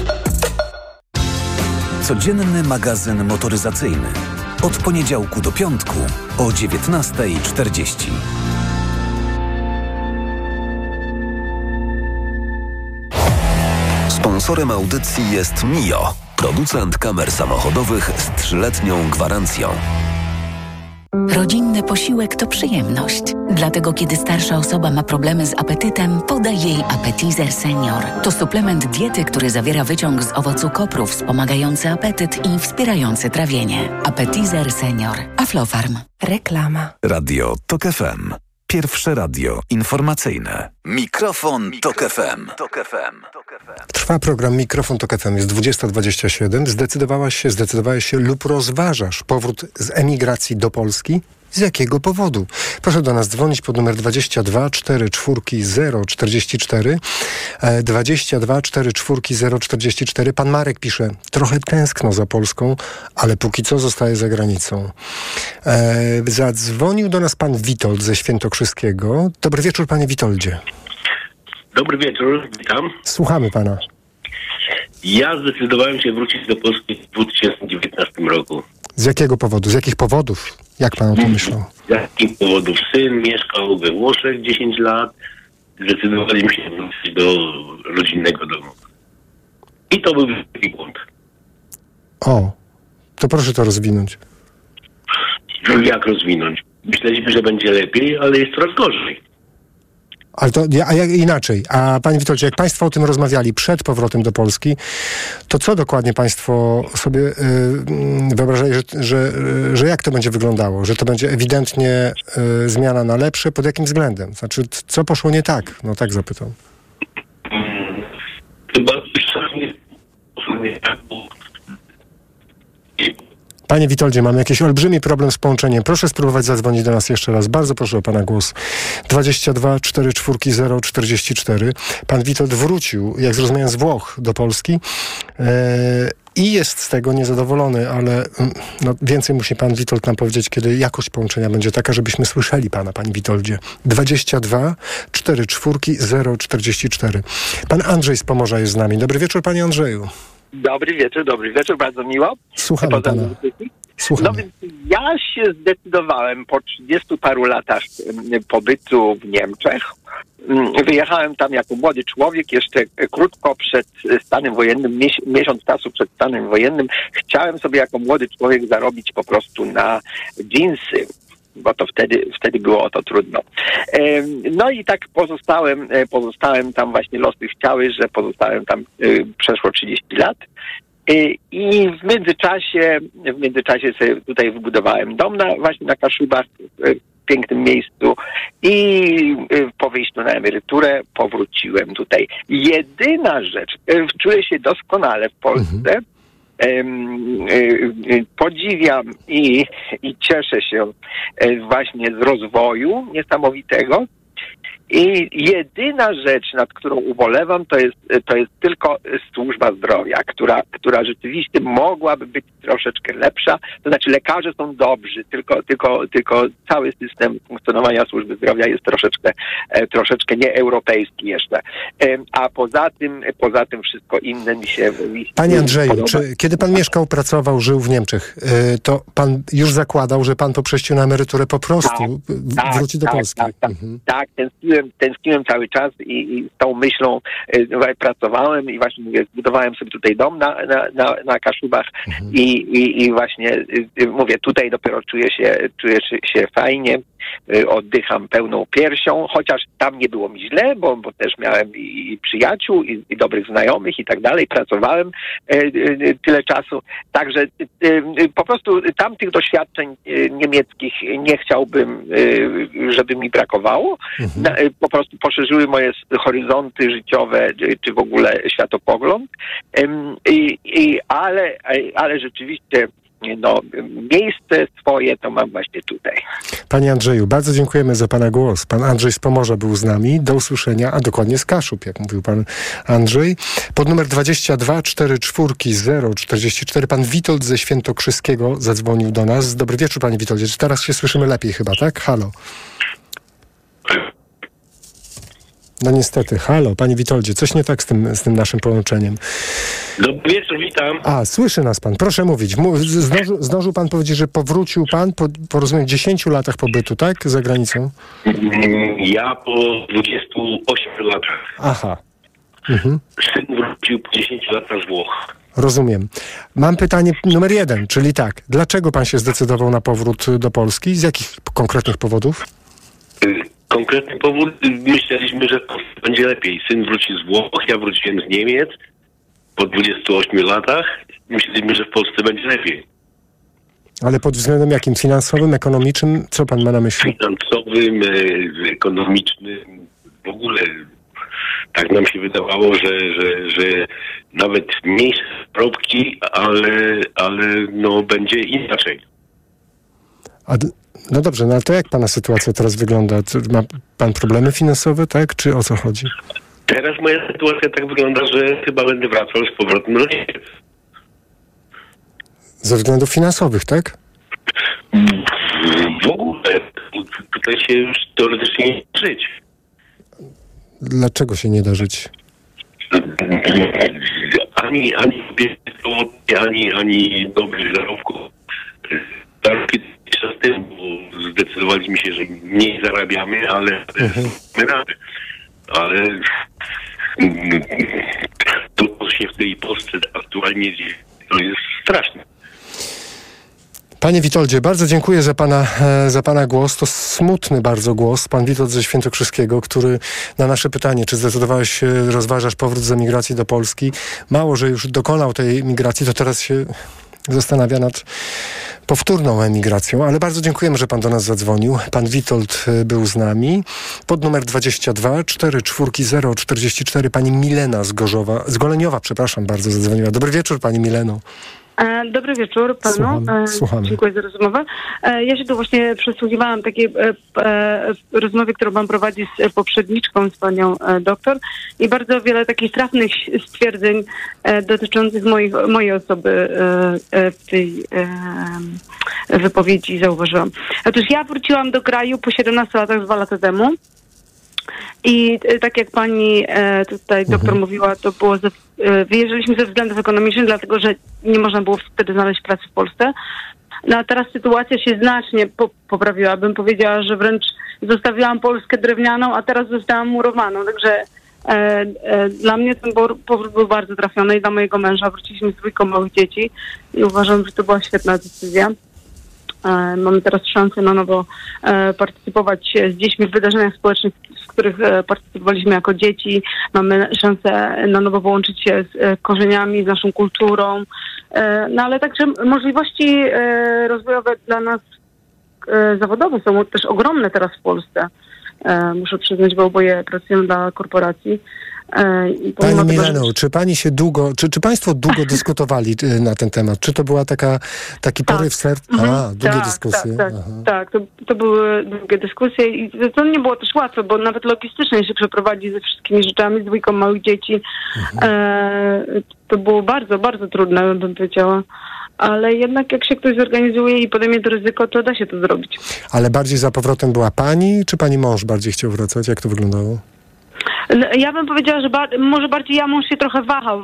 Codzienny magazyn motoryzacyjny. Od poniedziałku do piątku o 19.40. Sponsorem audycji jest Mio, producent kamer samochodowych z trzyletnią gwarancją. Rodzinny posiłek to przyjemność. Dlatego kiedy starsza osoba ma problemy z apetytem, podaj jej Appetizer Senior. To suplement diety, który zawiera wyciąg z owocu kopru wspomagający apetyt i wspierający trawienie. Appetizer Senior. Aflofarm. Reklama. Radio TOK FM. Pierwsze radio informacyjne. Mikrofon, Mikrofon Tok FM. Tok FM. Trwa program Mikrofon Tok FM. Jest 2027. Zdecydowałaś się, zdecydowałeś się lub rozważasz powrót z emigracji do Polski? Z jakiego powodu? Proszę do nas dzwonić pod numer 22 44 044 22 44 044. Pan Marek pisze, trochę tęskno za Polską, ale póki co zostaje za granicą. E, zadzwonił do nas pan Witold ze Świętokrzyskiego. Dobry wieczór, panie Witoldzie. Dobry wieczór, witam. Słuchamy pana. Ja zdecydowałem się wrócić do Polski w 2019 roku. Z jakiego powodu? Z jakich powodów? Jak pan o tym myślał? Z jakich powodów? Syn mieszkał we Włoszech 10 lat. Zdecydowaliśmy się wrócić do rodzinnego domu. I to był wielki błąd. O, to proszę to rozwinąć. Jak rozwinąć? Myśleliśmy, że będzie lepiej, ale jest coraz gorzej. Ale to a jak inaczej. A panie Witoldzie, jak państwo o tym rozmawiali przed powrotem do Polski, to co dokładnie państwo sobie y, wyobrażali, że, że, że jak to będzie wyglądało? Że to będzie ewidentnie y, zmiana na lepsze? Pod jakim względem? Znaczy, co poszło nie tak? No tak zapytam. Chyba coś nie tak, bo Panie Witoldzie, mamy jakiś olbrzymi problem z połączeniem. Proszę spróbować zadzwonić do nas jeszcze raz. Bardzo proszę o pana głos. 22 44 044. Pan Witold wrócił, jak zrozumiałem, z Włoch do Polski. E, i jest z tego niezadowolony, ale mm, no, więcej musi pan Witold nam powiedzieć, kiedy jakość połączenia będzie taka, żebyśmy słyszeli pana, panie Witoldzie. 22 44 044. Pan Andrzej z Pomorza jest z nami. Dobry wieczór, panie Andrzeju. Dobry wieczór, dobry wieczór, bardzo miło. Słuchamy Poza pana. muzyki. Słuchamy. No więc ja się zdecydowałem po 30 paru latach pobytu w Niemczech. Mm, Wyjechałem tam jako młody człowiek, jeszcze krótko przed stanem wojennym, mies- miesiąc czasu przed stanem wojennym. Chciałem sobie jako młody człowiek zarobić po prostu na dżinsy bo to wtedy, wtedy było o to trudno. No i tak pozostałem, e, pozostałem tam właśnie losy chciały, że pozostałem tam e, przeszło 30 lat. E, I w międzyczasie, w międzyczasie sobie tutaj wybudowałem dom na, właśnie na Kaszubach, w pięknym miejscu i po wyjściu na emeryturę powróciłem tutaj. Jedyna rzecz, czuję się doskonale w Polsce, e, podziwiam i, i cieszę się e, właśnie z rozwoju niesamowitego. I jedyna rzecz, nad którą ubolewam, to jest, to jest tylko służba zdrowia, która, która rzeczywiście mogłaby być troszeczkę lepsza. To znaczy lekarze są dobrzy, tylko, tylko, tylko cały system funkcjonowania służby zdrowia jest troszeczkę, e, troszeczkę nieeuropejski jeszcze. Em, A poza tym, poza tym wszystko inne mi się, mi Panie Andrzeju, czy kiedy pan mieszkał, pracował, żył w Niemczech, y, to pan już zakładał, że pan po przejściu na emeryturę po prostu tak, wróci do tak, Polski? Tak, tak, tak tęskniłem, tęskniłem cały czas i, i z tą myślą e, pracowałem i właśnie mówię, zbudowałem sobie tutaj dom na, na, na, na Kaszubach i, i, i właśnie e, e, mówię, tutaj dopiero czuję się, czuję się- fajnie, oddycham pełną piersią, chociaż tam nie było mi źle, bo, bo też miałem i, przyjaciół, i, i dobrych znajomych i tak dalej, pracowałem e, e, tyle czasu, także po prostu tamtych doświadczeń niemieckich nie chciałbym, żeby mi brakowało. E, po prostu poszerzyły moje horyzonty życiowe, czy w ogóle światopogląd, i, i, ale, ale rzeczywiście no, miejsce swoje to mam właśnie tutaj. Panie Andrzeju, bardzo dziękujemy za pana głos. Pan Andrzej z Pomorza był z nami. Do usłyszenia, a dokładnie z Kaszub, jak mówił pan Andrzej. Pod numer 22 44 044 pan Witold ze Świętokrzyskiego zadzwonił do nas. Dobry wieczór, panie Witoldzie. Teraz się słyszymy lepiej chyba, tak? Halo. No niestety, halo, panie Witoldzie, coś nie tak z tym, z tym naszym połączeniem. Dobry wieczór, witam. A, słyszy nas pan, proszę mówić. Zdążył, zdążył pan powiedzieć, że powrócił pan po, po rozumiem, 10 latach pobytu, tak? Za granicą? Ja po 28 latach. Aha. Mhm. Syn wrócił po 10 latach z Włoch. Rozumiem. Mam pytanie numer jeden, czyli tak. Dlaczego pan się zdecydował na powrót do Polski? Z jakich konkretnych powodów? Konkretny powód, myśleliśmy, że będzie lepiej. Syn wróci z Włoch, ja wróciłem z Niemiec po 28 latach. Myśleliśmy, że w Polsce będzie lepiej. Ale pod względem jakim? Finansowym, ekonomicznym? Co pan ma na myśli? Finansowym, y, ekonomicznym, w ogóle tak nam się wydawało, że, że, że nawet mniejsze probki, ale, ale no będzie inaczej. A No dobrze, no ale to jak pana sytuacja teraz wygląda? Ma pan problemy finansowe, tak? Czy o co chodzi? Teraz moja sytuacja tak wygląda, że chyba będę wracał z powrotem do Niemiec. Ze względów finansowych, tak? W ogóle tutaj się już teoretycznie nie da żyć. Dlaczego się nie da żyć? Ani, ani ani, ani dobrych zarobków. Zarobki czas temu, bo zdecydowaliśmy się, że mniej zarabiamy, ale Mhm. rady. Ale mm, to, się w tej Polsce aktualnie dzieje, to jest straszne. Panie Witoldzie, bardzo dziękuję za pana, e, za pana głos. To smutny bardzo głos. Pan Witold ze Świętokrzyskiego, który na nasze pytanie, czy zdecydowałeś się, rozważasz powrót z emigracji do Polski, mało, że już dokonał tej migracji, to teraz się zastanawia nad powtórną emigracją, ale bardzo dziękujemy, że pan do nas zadzwonił. Pan Witold e, był z nami. Pod numer 22 44 44 pani Milena z Gorzowa, z Goleniowa, przepraszam bardzo, zadzwoniła. Dobry wieczór pani Mileno. E, Dobry wieczór panu. Słuchamy, E, słuchamy. Dziękuję za rozmowę. E, Ja się tu właśnie przysłuchiwałam takiej rozmowie, którą pan prowadzi z poprzedniczką, z panią doktor i bardzo wiele takich trafnych stwierdzeń dotyczących moich, mojej osoby w tej wypowiedzi zauważyłam. Otóż ja wróciłam do kraju po 17 latach, dwa lata temu. I e, tak jak pani e, tutaj doktor mówiła, to było ze, e, wyjeżdżaliśmy ze względów ekonomicznych, dlatego że nie można było wtedy znaleźć pracy w Polsce. No a teraz sytuacja się znacznie po, poprawiła. Bym powiedziała, że wręcz zostawiłam Polskę drewnianą, a teraz zostałam murowaną. Także e, e, dla mnie ten powrót był bardzo trafiony i dla mojego męża. Wróciliśmy z dwójką małych dzieci i uważam, że to była świetna decyzja. E, Mamy teraz szansę na nowo partycypować z dziećmi w wydarzeniach społecznych, w których e, partycypowaliśmy jako dzieci. Mamy szansę na nowo połączyć się z e, korzeniami, z naszą kulturą. E, No ale także możliwości rozwojowe dla nas zawodowe są też ogromne teraz w Polsce. Muszę przyznać, bo oboje pracują dla korporacji. E, Pani Mileno, czy pani się długo, czy, czy państwo długo [laughs] dyskutowali y, na ten temat? Czy to była taka, taki poryw serca? A, długie tak, dyskusje. Tak, tak, tak. To, to były długie dyskusje i to nie było też łatwe, bo nawet logistycznie się przeprowadzić ze wszystkimi rzeczami, z dwójką małych dzieci. E, to było bardzo, bardzo trudne, bym powiedziała. Ale jednak jak się ktoś zorganizuje i podejmie to ryzyko, to da się to zrobić. Ale bardziej za powrotem była pani, czy pani mąż bardziej chciał wracać? Jak to wyglądało? L- Ja bym powiedziała, że bar- może bardziej ja mąż się trochę wahał, e,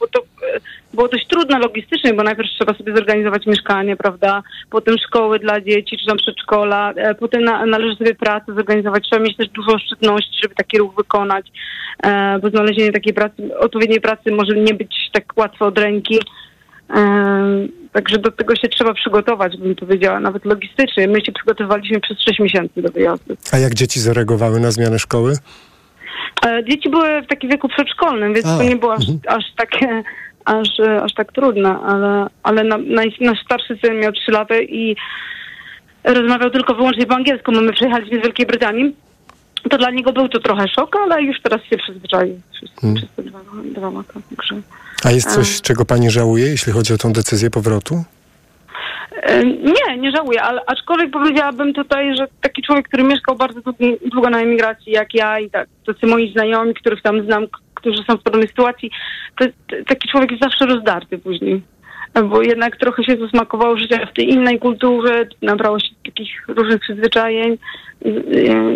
bo to e, było dość trudne logistycznie, bo najpierw trzeba sobie zorganizować mieszkanie, prawda? Potem szkoły dla dzieci, czy tam przedszkola, e, potem na, należy sobie pracę zorganizować. Trzeba mieć też dużo oszczędności, żeby taki ruch wykonać, bo znalezienie takiej pracy, odpowiedniej pracy może nie być tak łatwo od ręki. Także do tego się trzeba przygotować, bym powiedziała, nawet logistycznie. My się przygotowywaliśmy przez 6 miesięcy do wyjazdu. A jak dzieci zareagowały na zmianę szkoły? E, Dzieci były w takim wieku przedszkolnym, więc A, to nie było aż, aż takie, aż, e, aż tak trudne, ale, ale na, naj- nasz starszy syn miał 3 lata i rozmawiał tylko wyłącznie po angielsku. My przyjechaliśmy z Wielkiej Brytanii. To dla niego był to trochę szok, ale już teraz się przyzwyczaił przez, Hmm. przez te dwa, dwa lata. Także. A jest coś, E. czego pani żałuje, jeśli chodzi o tą decyzję powrotu? E, Nie, nie żałuję, ale aczkolwiek powiedziałabym tutaj, że taki człowiek, który mieszkał bardzo długo na emigracji, jak ja i tak, tacy moi znajomi, których tam znam, którzy są w podobnej sytuacji, to t- taki człowiek jest zawsze rozdarty później. Bo jednak trochę się zasmakowało życia w tej innej kulturze, nabrało się takich różnych przyzwyczajeń. I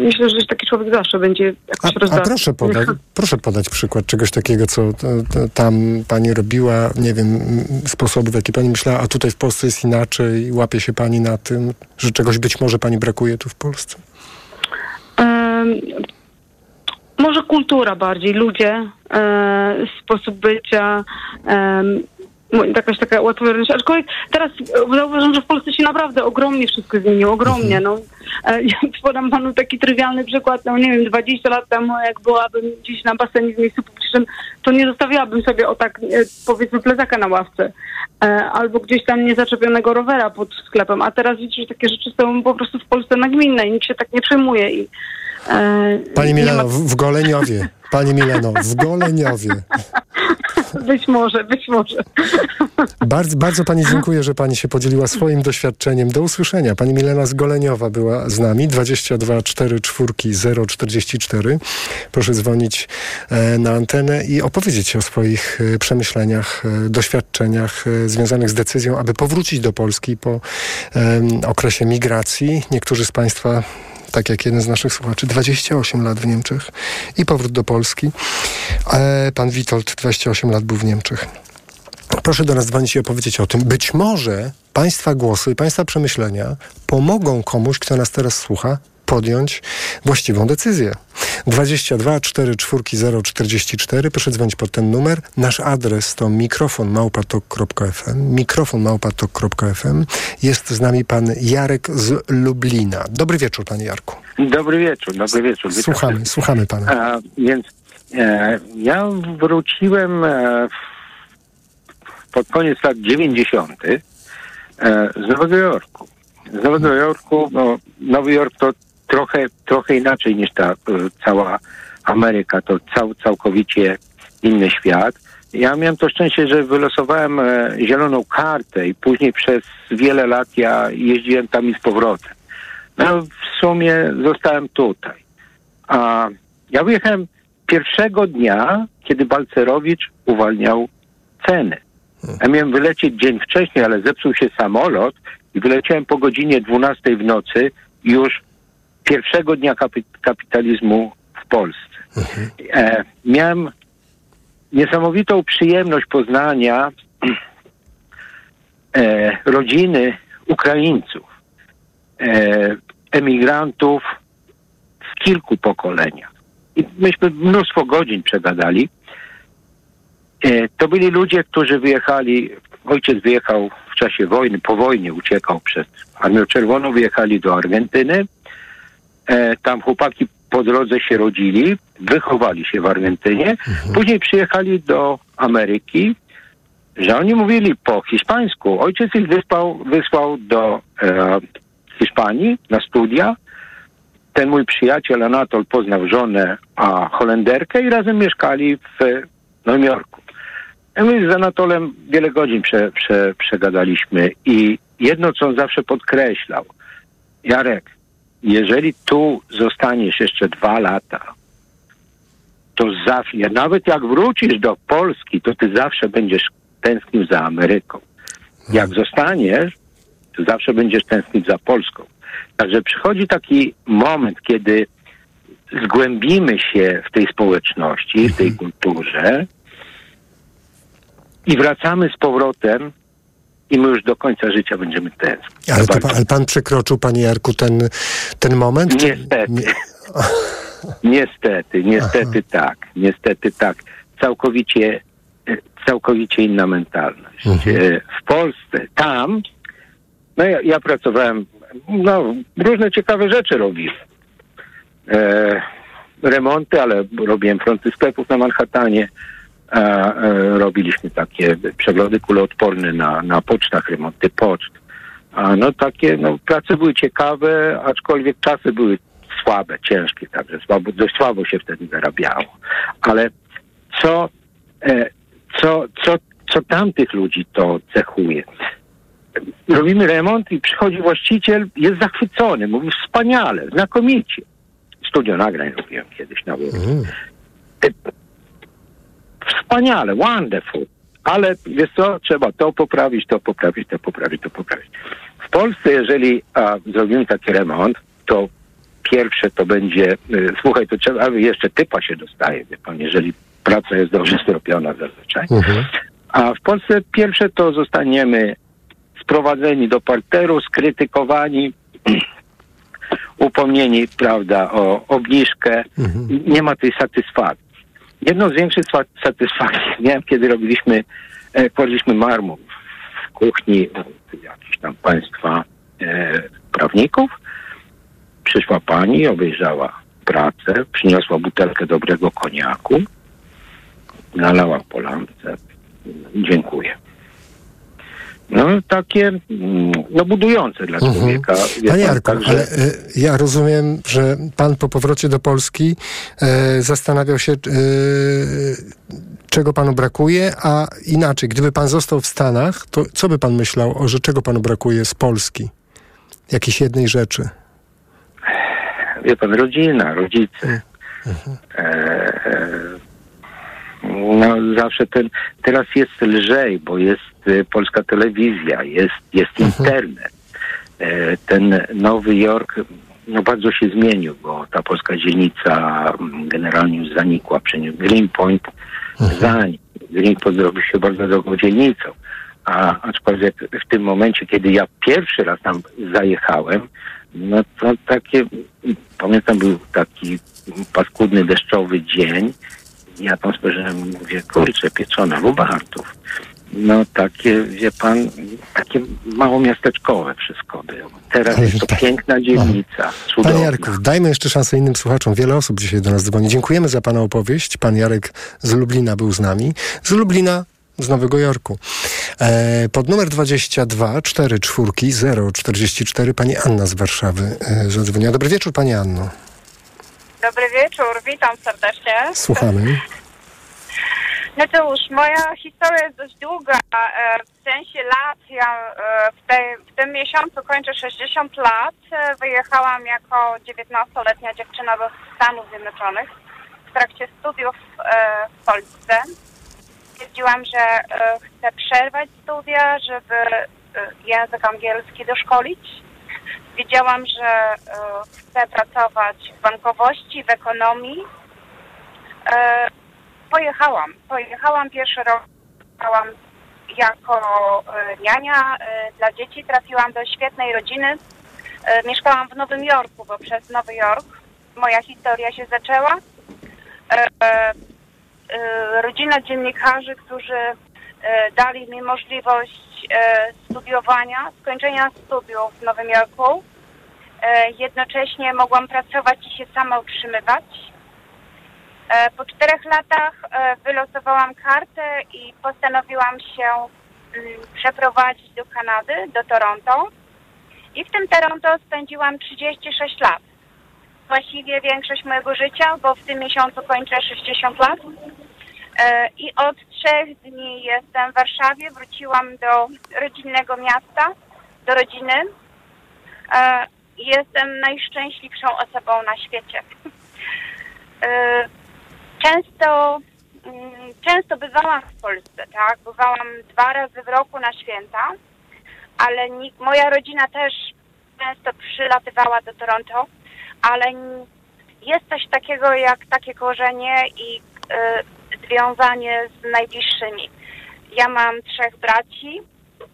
Myślę, że taki człowiek zawsze będzie jakoś A rozdarty. proszę podać, proszę podać przykład czegoś takiego, co e, t- tam pani robiła, nie wiem, m, sposobu, w jaki pani myślała, a tutaj w Polsce jest inaczej, łapie się pani na tym, że czegoś być może pani brakuje tu w Polsce? Em, może kultura bardziej, ludzie, e, sposób bycia, mo- jakaś taka łatwość. Aczkolwiek teraz e, zauważam, że w Polsce się naprawdę ogromnie wszystko zmieniło, ogromnie. No. E, [laughs] ja podam panu taki trywialny przykład, no nie wiem, 20 lat temu, jak byłabym gdzieś na basenie w miejscu publicznym, to nie zostawiłabym sobie o tak, e, powiedzmy, plecaka na ławce. Albo gdzieś tam niezaczepionego rowera pod sklepem. A teraz widzisz, że takie rzeczy są po prostu w Polsce nagminne i nikt się tak nie przejmuje. I, Pani nie Mileno, ma- w, Goleniowie, pani Mileno, w Goleniowie. być może, być może. Bardzo, bardzo pani dziękuję, że pani się podzieliła swoim doświadczeniem. Do usłyszenia. Pani Milena Zgoleniowa była z nami. 22 4 4 044. Proszę dzwonić e, na antenę i opowiedzieć o swoich e, przemyśleniach, e, doświadczeniach e, związanych z decyzją, aby powrócić do Polski po okresie migracji. Niektórzy z państwa tak jak jeden z naszych słuchaczy, 28 lat w Niemczech i powrót do Polski. E, pan Witold 28 lat był w Niemczech. Proszę do nas dzwonić i opowiedzieć o tym. Być może Państwa głosy, Państwa przemyślenia pomogą komuś, kto nas teraz słucha, podjąć właściwą decyzję. 22 4 4 0 44. Proszę dzwonić pod ten numer. Nasz adres to mikrofon małpatok.fm. Mikrofon małpatok.fm. Jest z nami pan Jarek z Lublina. Dobry wieczór, panie Jarku. Dobry wieczór, dobry wieczór. Witam Słuchamy, słuchamy pana. A, więc e, ja wróciłem e, pod koniec lat 90. E, z Nowego Jorku. Z Nowego Jorku, no, Nowy Jork to trochę, trochę inaczej niż ta e, cała Ameryka, to cał, całkowicie inny świat. Ja miałem to szczęście, że wylosowałem e, zieloną kartę i później przez wiele lat ja jeździłem tam i z powrotem. No, w sumie zostałem tutaj. A ja wyjechałem pierwszego dnia, kiedy Balcerowicz uwalniał ceny. Ja miałem wylecieć dzień wcześniej, ale zepsuł się samolot i wyleciałem po godzinie 12 w nocy już pierwszego dnia kapi- kapitalizmu w Polsce. E, miałem niesamowitą przyjemność poznania e, rodziny Ukraińców, e, emigrantów w kilku pokoleniach. I myśmy mnóstwo godzin przegadali. E, to byli ludzie, którzy wyjechali, ojciec wyjechał w czasie wojny, po wojnie uciekał przed Armią Czerwoną, wyjechali do Argentyny. E, tam chłopaki po drodze się rodzili, wychowali się w Argentynie, później przyjechali do Ameryki, że oni mówili po hiszpańsku. Ojciec ich wysłał, wysłał do e, Hiszpanii na studia. Ten mój przyjaciel Anatol poznał żonę, a Holenderkę i razem mieszkali w Nowym Jorku. Ja my z Anatolem wiele godzin prze, prze, przegadaliśmy i jedno, co on zawsze podkreślał. Jarek, jeżeli tu zostaniesz jeszcze dwa lata, to zawsze, nawet jak wrócisz do Polski, to ty zawsze będziesz tęsknił za Ameryką. Jak zostaniesz, to zawsze będziesz tęsknić za Polską. Także przychodzi taki moment, kiedy zgłębimy się w tej społeczności, w tej kulturze i wracamy z powrotem i my już do końca życia będziemy tęsknić. Ale, to, pa- ale pan przekroczył, panie Jarku, ten, ten moment? [laughs] Niestety. Niestety, niestety tak. Niestety tak. Całkowicie, e, całkowicie inna mentalność. E, W Polsce, tam, no ja, ja pracowałem, no różne ciekawe rzeczy robiłem. E, remonty, ale robiłem fronty sklepów na Manhattanie. E, robiliśmy takie przeglądy kuloodporne na, na pocztach, remonty poczt. A no takie, no prace były ciekawe, aczkolwiek czasy były słabe, ciężkie, także słabo, dość słabo się wtedy zarabiało. Ale co, e, co, co, co tamtych ludzi to cechuje? Robimy remont i przychodzi właściciel, jest zachwycony, mówi wspaniale, znakomicie. Studio nagrań robiłem kiedyś na Włocku. Wspaniale, wonderful. Ale wiesz co, trzeba to poprawić, to poprawić, to poprawić, to poprawić. W Polsce, jeżeli a, zrobimy taki remont, to pierwsze to będzie, y, słuchaj, to trzeba, jeszcze typa się dostaje, wie pan, jeżeli praca jest dobrze [laughs] zrobiona zazwyczaj. A w Polsce pierwsze to zostaniemy sprowadzeni do parteru, skrytykowani, [clears throat] upomnieni, prawda, o obniżkę. Nie ma tej satysfakcji. Jedną z większych sa- satysfakcji miałem, kiedy robiliśmy, e, kładliśmy marmur w kuchni e, jakichś tam państwa e, prawników. Przyszła pani, obejrzała pracę, przyniosła butelkę dobrego koniaku, nalała po lampce. Dziękuję. No takie mm, no, budujące dla Mhm. człowieka. Wie Panie pan, Jarku, także- ale y, ja rozumiem, że pan po powrocie do Polski y, zastanawiał się, y, czego panu brakuje, a inaczej, gdyby pan został w Stanach, to co by pan myślał, o że czego panu brakuje z Polski? Jakiejś jednej rzeczy. wie pan, rodzina, rodzice. E, e, no zawsze ten, teraz jest lżej, bo jest e, polska telewizja, jest, jest internet. E, ten Nowy Jork no bardzo się zmienił, bo ta polska dzielnica mm, generalnie już zanikła. Przecież Greenpoint zanikł. Greenpoint zrobił się bardzo drogą dzielnicą. A aczkolwiek w tym momencie, kiedy ja pierwszy raz tam zajechałem, no to takie, pamiętam był taki paskudny deszczowy dzień. Ja tam spojrzałem i mówię, kurczę, pieczona lubartów. No takie, wie pan, takie mało miasteczkowe wszystko było. Teraz Ale jest to tak. piękna dzielnica, cudowna. Panie Jarku, dajmy jeszcze szansę innym słuchaczom. Wiele osób dzisiaj do nas dzwoni. Dziękujemy za Pana opowieść. Pan Jarek z Lublina był z nami. Z Lublina, z Nowego Jorku. E, pod numer 22 4 czwórki 044 Pani Anna z Warszawy e, zadzwoniła. Dobry wieczór Pani Anno. Dobry wieczór, witam serdecznie. Słuchamy. No cóż, moja historia jest dość długa. e, W sensie lat, ja e, w, tej, w tym miesiącu kończę 60 lat. E, Wyjechałam jako 19-letnia dziewczyna do Stanów Zjednoczonych w trakcie studiów w Polsce. Stwierdziłam, że chcę przerwać studia, żeby język angielski doszkolić. Wiedziałam, że e, chcę pracować w bankowości, w ekonomii. E, pojechałam. Pojechałam pierwszy rok. Pojechałam jako e, niania dla dzieci. Trafiłam do świetnej rodziny. Mieszkałam w Nowym Jorku, bo przez Nowy Jork moja historia się zaczęła. Rodzina dziennikarzy, którzy dali mi możliwość studiowania, skończenia studiów w Nowym Jorku. E, jednocześnie mogłam pracować i się sama utrzymywać. E, Po czterech latach e, wylosowałam kartę i postanowiłam się mm, przeprowadzić do Kanady, do Toronto. I w tym Toronto spędziłam 36 lat. Właściwie większość mojego życia, bo w tym miesiącu kończę 60 lat. I od trzech dni jestem w Warszawie. Wróciłam do rodzinnego miasta, do rodziny. Jestem najszczęśliwszą osobą na świecie. E, [laughs] Często, mm, często bywałam w Polsce, tak? Bywałam dwa razy w roku na święta, ale nikt, moja rodzina też często przylatywała do Toronto, ale jest coś takiego jak takie korzenie i y, związanie z najbliższymi. Ja mam trzech braci,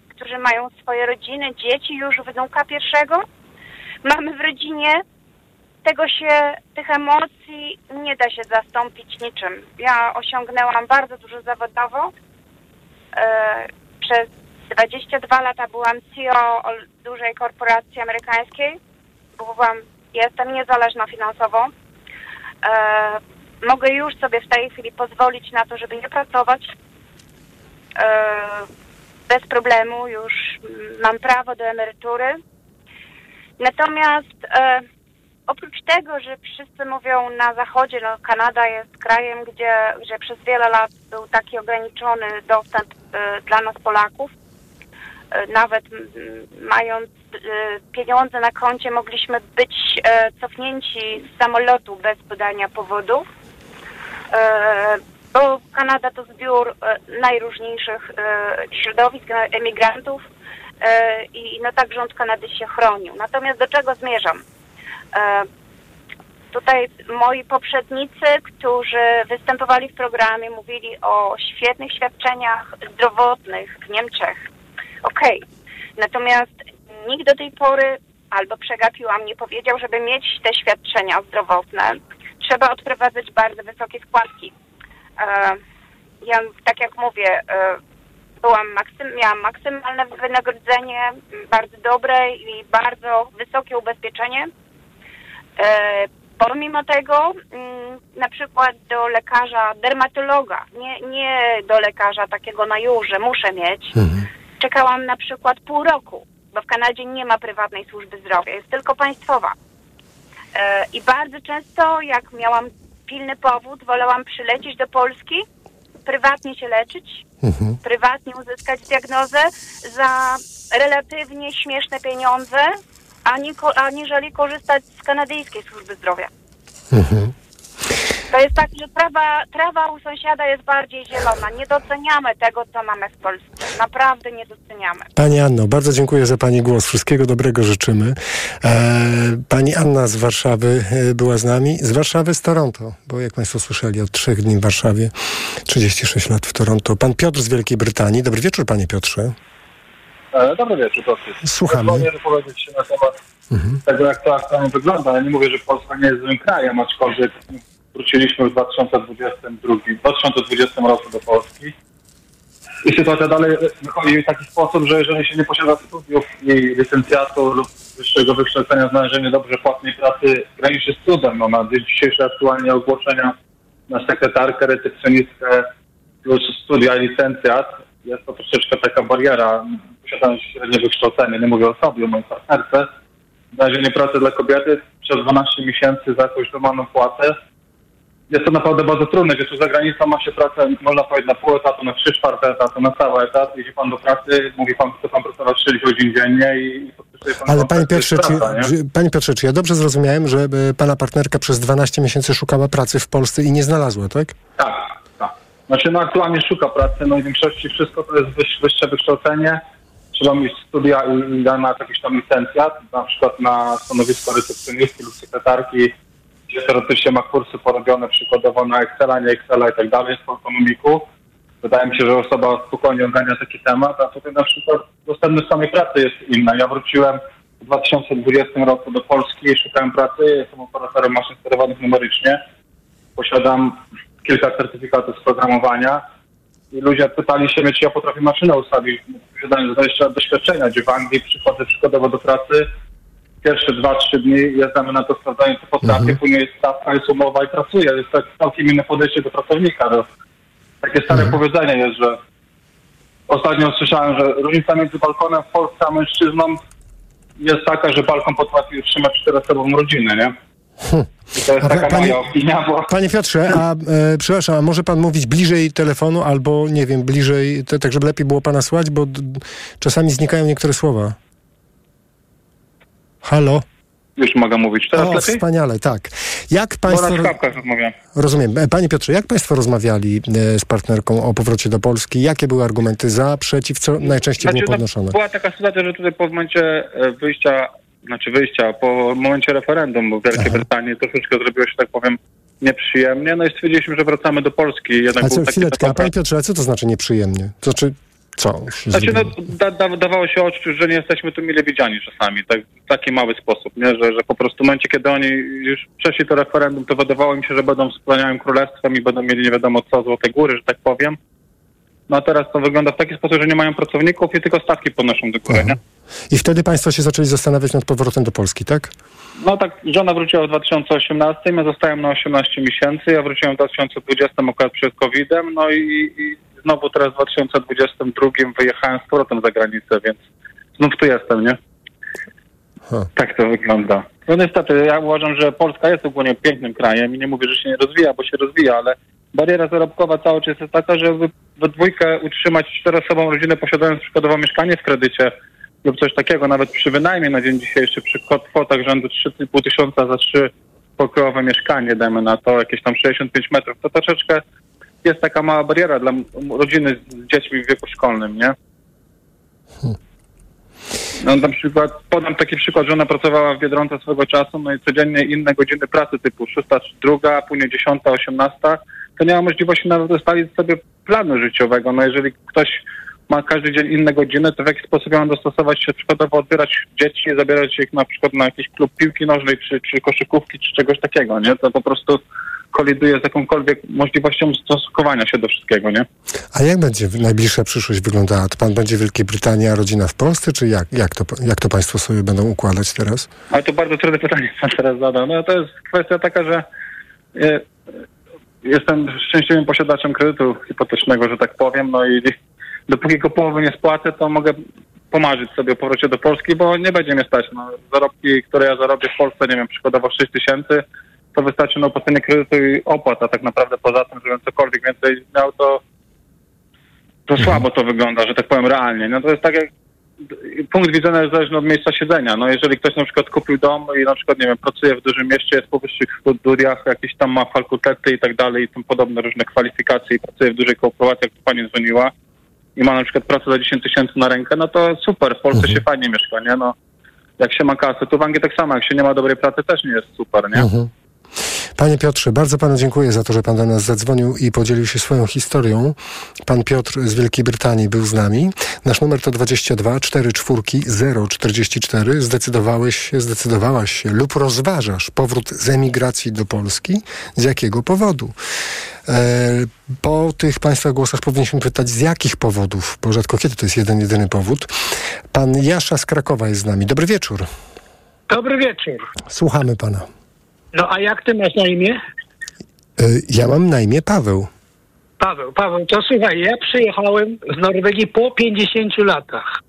którzy mają swoje rodziny, dzieci, już wnuka pierwszego. Mamy w rodzinie tego się, tych emocji nie da się zastąpić niczym. Ja osiągnęłam bardzo dużo zawodowo. E, przez 22 lata byłam CEO dużej korporacji amerykańskiej. Byłam, jestem niezależna finansowo. E, mogę już sobie w tej chwili pozwolić na to, żeby nie pracować. E, bez problemu już mam prawo do emerytury. Natomiast e, oprócz tego, że wszyscy mówią na zachodzie, no Kanada jest krajem, gdzie, gdzie przez wiele lat był taki ograniczony dostęp e, dla nas Polaków. E, nawet mając e, pieniądze na koncie mogliśmy być e, cofnięci z samolotu bez podania powodów. Bo Kanada to zbiór najróżniejszych środowisk, emigrantów i no tak rząd Kanady się chronił. Natomiast do czego zmierzam? E, Tutaj moi poprzednicy, którzy występowali w programie, mówili o świetnych świadczeniach zdrowotnych w Niemczech. Okej. Natomiast nikt do tej pory albo przegapiłam, nie powiedział, żeby mieć te świadczenia zdrowotne, trzeba odprowadzać bardzo wysokie składki. E, ja, tak jak mówię, e, byłam maksym, miałam maksymalne wynagrodzenie, bardzo dobre i bardzo wysokie ubezpieczenie. E, pomimo tego, mm, na przykład do lekarza dermatologa, nie, nie do lekarza takiego na już, że muszę mieć, czekałam na przykład pół roku, bo w Kanadzie nie ma prywatnej służby zdrowia, jest tylko państwowa. E, I bardzo często, jak miałam pilny powód, wolałam przylecieć do Polski, prywatnie się leczyć, Mhm. prywatnie uzyskać diagnozę za relatywnie śmieszne pieniądze, ani, aniżeli korzystać z kanadyjskiej służby zdrowia. Mhm. To jest tak, że trawa, trawa u sąsiada jest bardziej zielona. Nie doceniamy tego, co mamy w Polsce. Naprawdę nie doceniamy. Pani Anno, bardzo dziękuję za Pani głos. Wszystkiego dobrego życzymy. E, pani Anna z Warszawy e, była z nami. Z Warszawy z Toronto, bo jak Państwo słyszeli, od trzech dni w Warszawie, 36 lat w Toronto. Pan Piotr z Wielkiej Brytanii. Dobry wieczór, Panie Piotrze. E, Dobry wieczór, proszę. Słuchamy. Pozwolę wypowiedzieć się na temat Mhm. tego, jak to aktualnie wygląda. Ja nie mówię, że Polska nie jest złym krajem, aczkolwiek wróciliśmy w 2022, 2020 roku do Polski. I sytuacja dalej wychodzi w taki sposób, że jeżeli się nie posiada studiów i licencjatu lub wyższego wykształcenia, znalezienie dobrze płatnej pracy graniczy z cudem. No, na dzień aktualnie ogłoszenia na sekretarkę, recepcjonistkę plus studia i licencjat jest to troszeczkę taka bariera. Posiadając średnie wykształcenie, nie mówię o sobie, o mojej partnerce, znalezienie pracy dla kobiety przez 12 miesięcy za jakąś normalną płatę jest to naprawdę bardzo trudne, gdyż tu za granicą ma się pracę, można powiedzieć, na pół etatu, na trzy czwarte etatu, na cały etat. Jedzie pan do pracy, mówi pan, chce pan pracować 6 godzin dziennie i pan Ale Panie Piotrze, czy, praca, czy, Panie Piotrze, czy ja dobrze zrozumiałem, że e, Pana partnerka przez 12 miesięcy szukała pracy w Polsce i nie znalazła, tak? Tak, tak. Znaczy, no aktualnie szuka pracy, no i w większości wszystko to jest wyż, wyższe wykształcenie. Trzeba mieć studia i, i na jakiś tam licencjat, na przykład na stanowisko recepcjonistki lub sekretarki, gdzie teoretycznie ma kursy porobione przykładowo na Excela, nie Excela i tak dalej, z ekonomiku. Wydaje mi się, że osoba spokojnie ogarnia taki temat, a tutaj na przykład dostępność samej pracy jest inna. Ja wróciłem w 2020 roku do Polski szukałem pracy, jestem operatorem maszyn sterowanych numerycznie posiadam kilka certyfikatów z programowania i ludzie pytali się czy ja potrafię maszynę ustawić, posiadając 20 lat doświadczenia, gdzie w Anglii przychodzę przykładowo do pracy, pierwsze dwa, trzy dni jeżdżamy na to sprawdzanie, co potrafię, później jest stawka, jest umowa i pracuję. Jest tak całkiem inne podejście do pracownika. No. Takie stare powiedzenie jest, że ostatnio słyszałem, że różnica między balkonem w Polsce a mężczyzną jest taka, że balkon potrafi utrzymać czterosobową rodzinę, nie? I to jest taka panie- moja opinia, bo Panie Piotrze, a e, przepraszam, a może Pan mówić bliżej telefonu albo, nie wiem, bliżej, to, tak żeby lepiej było Pana słychać, bo d, czasami znikają niektóre słowa. Halo? już mogę mówić. Teraz o, lepiej? wspaniale, tak. Jak Bo Państwo... na słuchawkach rozmawiam. Rozumiem. E, Panie Piotrze, jak Państwo rozmawiali e, z partnerką o powrocie do Polski? Jakie były argumenty za, przeciw, co najczęściej było no, podnoszone? była taka sytuacja, że tutaj po momencie e, wyjścia, znaczy wyjścia, po momencie referendum w Wielkiej Brytanii troszeczkę zrobiło się, tak powiem, nieprzyjemnie. No i stwierdziliśmy, że wracamy do Polski. Jednak A był co, chwileczkę, a Panie Piotrze, a co to znaczy nieprzyjemnie? To znaczy, co? Znaczy, no, da, da, dawało się odczuć, że nie jesteśmy tu mile widziani czasami, tak, w taki mały sposób, nie? Że, że po prostu w momencie, kiedy oni już przeszli to referendum, to wydawało mi się, że będą wspaniałym królestwem i będą mieli nie wiadomo co, złote góry, że tak powiem. No a teraz to wygląda w taki sposób, że nie mają pracowników i tylko stawki podnoszą do góry, nie? I wtedy Państwo się zaczęli zastanawiać nad powrotem do Polski, tak? No tak, żona wróciła w 2018, ja zostałem na 18 miesięcy, ja wróciłem w 2020 akurat przed COVID-em, no i, i znowu teraz w 2022 wyjechałem z powrotem za granicę, więc znów tu jestem, nie? Tak to wygląda. No niestety, ja uważam, że Polska jest ogólnie pięknym krajem i nie mówię, że się nie rozwija, bo się rozwija, ale bariera zarobkowa cały czas jest taka, że we dwójkę utrzymać czteroosobową rodzinę posiadając przykładowo mieszkanie w kredycie lub coś takiego, nawet przy wynajmie na dzień dzisiejszy, przy kwot- kwotach rzędu 3,5 tysiąca za trzy pokojowe mieszkanie, dajmy na to jakieś tam 65 metrów, to troszeczkę jest taka mała bariera dla rodziny z dziećmi w wieku szkolnym, nie? No na przykład, podam taki przykład, że ona pracowała w Biedronce swego czasu, no i codziennie inne godziny pracy typu 6, 2, później 10, 18, to nie ma możliwości nawet ustalić sobie planu życiowego. No jeżeli ktoś ma każdy dzień inne godziny, to w jaki sposób ja mam dostosować się, przykładowo odbierać dzieci, zabierać ich na przykład na jakiś klub piłki nożnej, czy, czy koszykówki, czy czegoś takiego, nie? To po prostu koliduje z jakąkolwiek możliwością stosunkowania się do wszystkiego, nie? A jak będzie najbliższa przyszłość wyglądała? To Pan będzie w Wielkiej Brytanii, a rodzina w Polsce, czy jak, jak, to, jak to Państwo sobie będą układać teraz? Ale to bardzo trudne pytanie pan teraz zadał. No to jest kwestia taka, że e, jestem szczęśliwym posiadaczem kredytu hipotecznego, że tak powiem, no i [laughs] dopóki tylko połowy nie spłacę, to mogę pomarzyć sobie o powrocie do Polski, bo nie będzie mnie stać. No, zarobki, które ja zarobię w Polsce, nie wiem, przykładowo 6 tysięcy, to wystarczy na opłacenie kredytu i opłat, a tak naprawdę poza tym, żebym cokolwiek więcej miał, to, to słabo to wygląda, że tak powiem realnie. No to jest tak jak punkt widzenia jest zależny od miejsca siedzenia. No jeżeli ktoś na przykład kupił dom i na przykład, nie wiem, pracuje w dużym mieście, jest po wyższych studiach, jakieś tam ma fakultety i tak dalej i tym podobne różne kwalifikacje i pracuje w dużej korporacji, jak pani dzwoniła i ma na przykład pracę za 10 tysięcy na rękę, no to super, w Polsce się fajnie mieszka, nie? No, jak się ma kasę, to w Anglii tak samo, jak się nie ma dobrej pracy, też nie jest super, nie? Mhm. Panie Piotrze, bardzo panu dziękuję za to, że pan do nas zadzwonił i podzielił się swoją historią. Pan Piotr z Wielkiej Brytanii był z nami. Nasz numer to 22 44 044. Zdecydowałeś się, zdecydowałaś się lub rozważasz powrót z emigracji do Polski. Z jakiego powodu? E, po tych Państwa głosach powinniśmy pytać, z jakich powodów, bo rzadko kiedy to jest jeden, jedyny powód. Pan Jasza z Krakowa jest z nami. Dobry wieczór. Dobry wieczór. Słuchamy pana. No a jak ty masz na imię? E, ja mam na imię Paweł. Paweł, Paweł, to słuchaj, ja przyjechałem z Norwegii po 50 latach.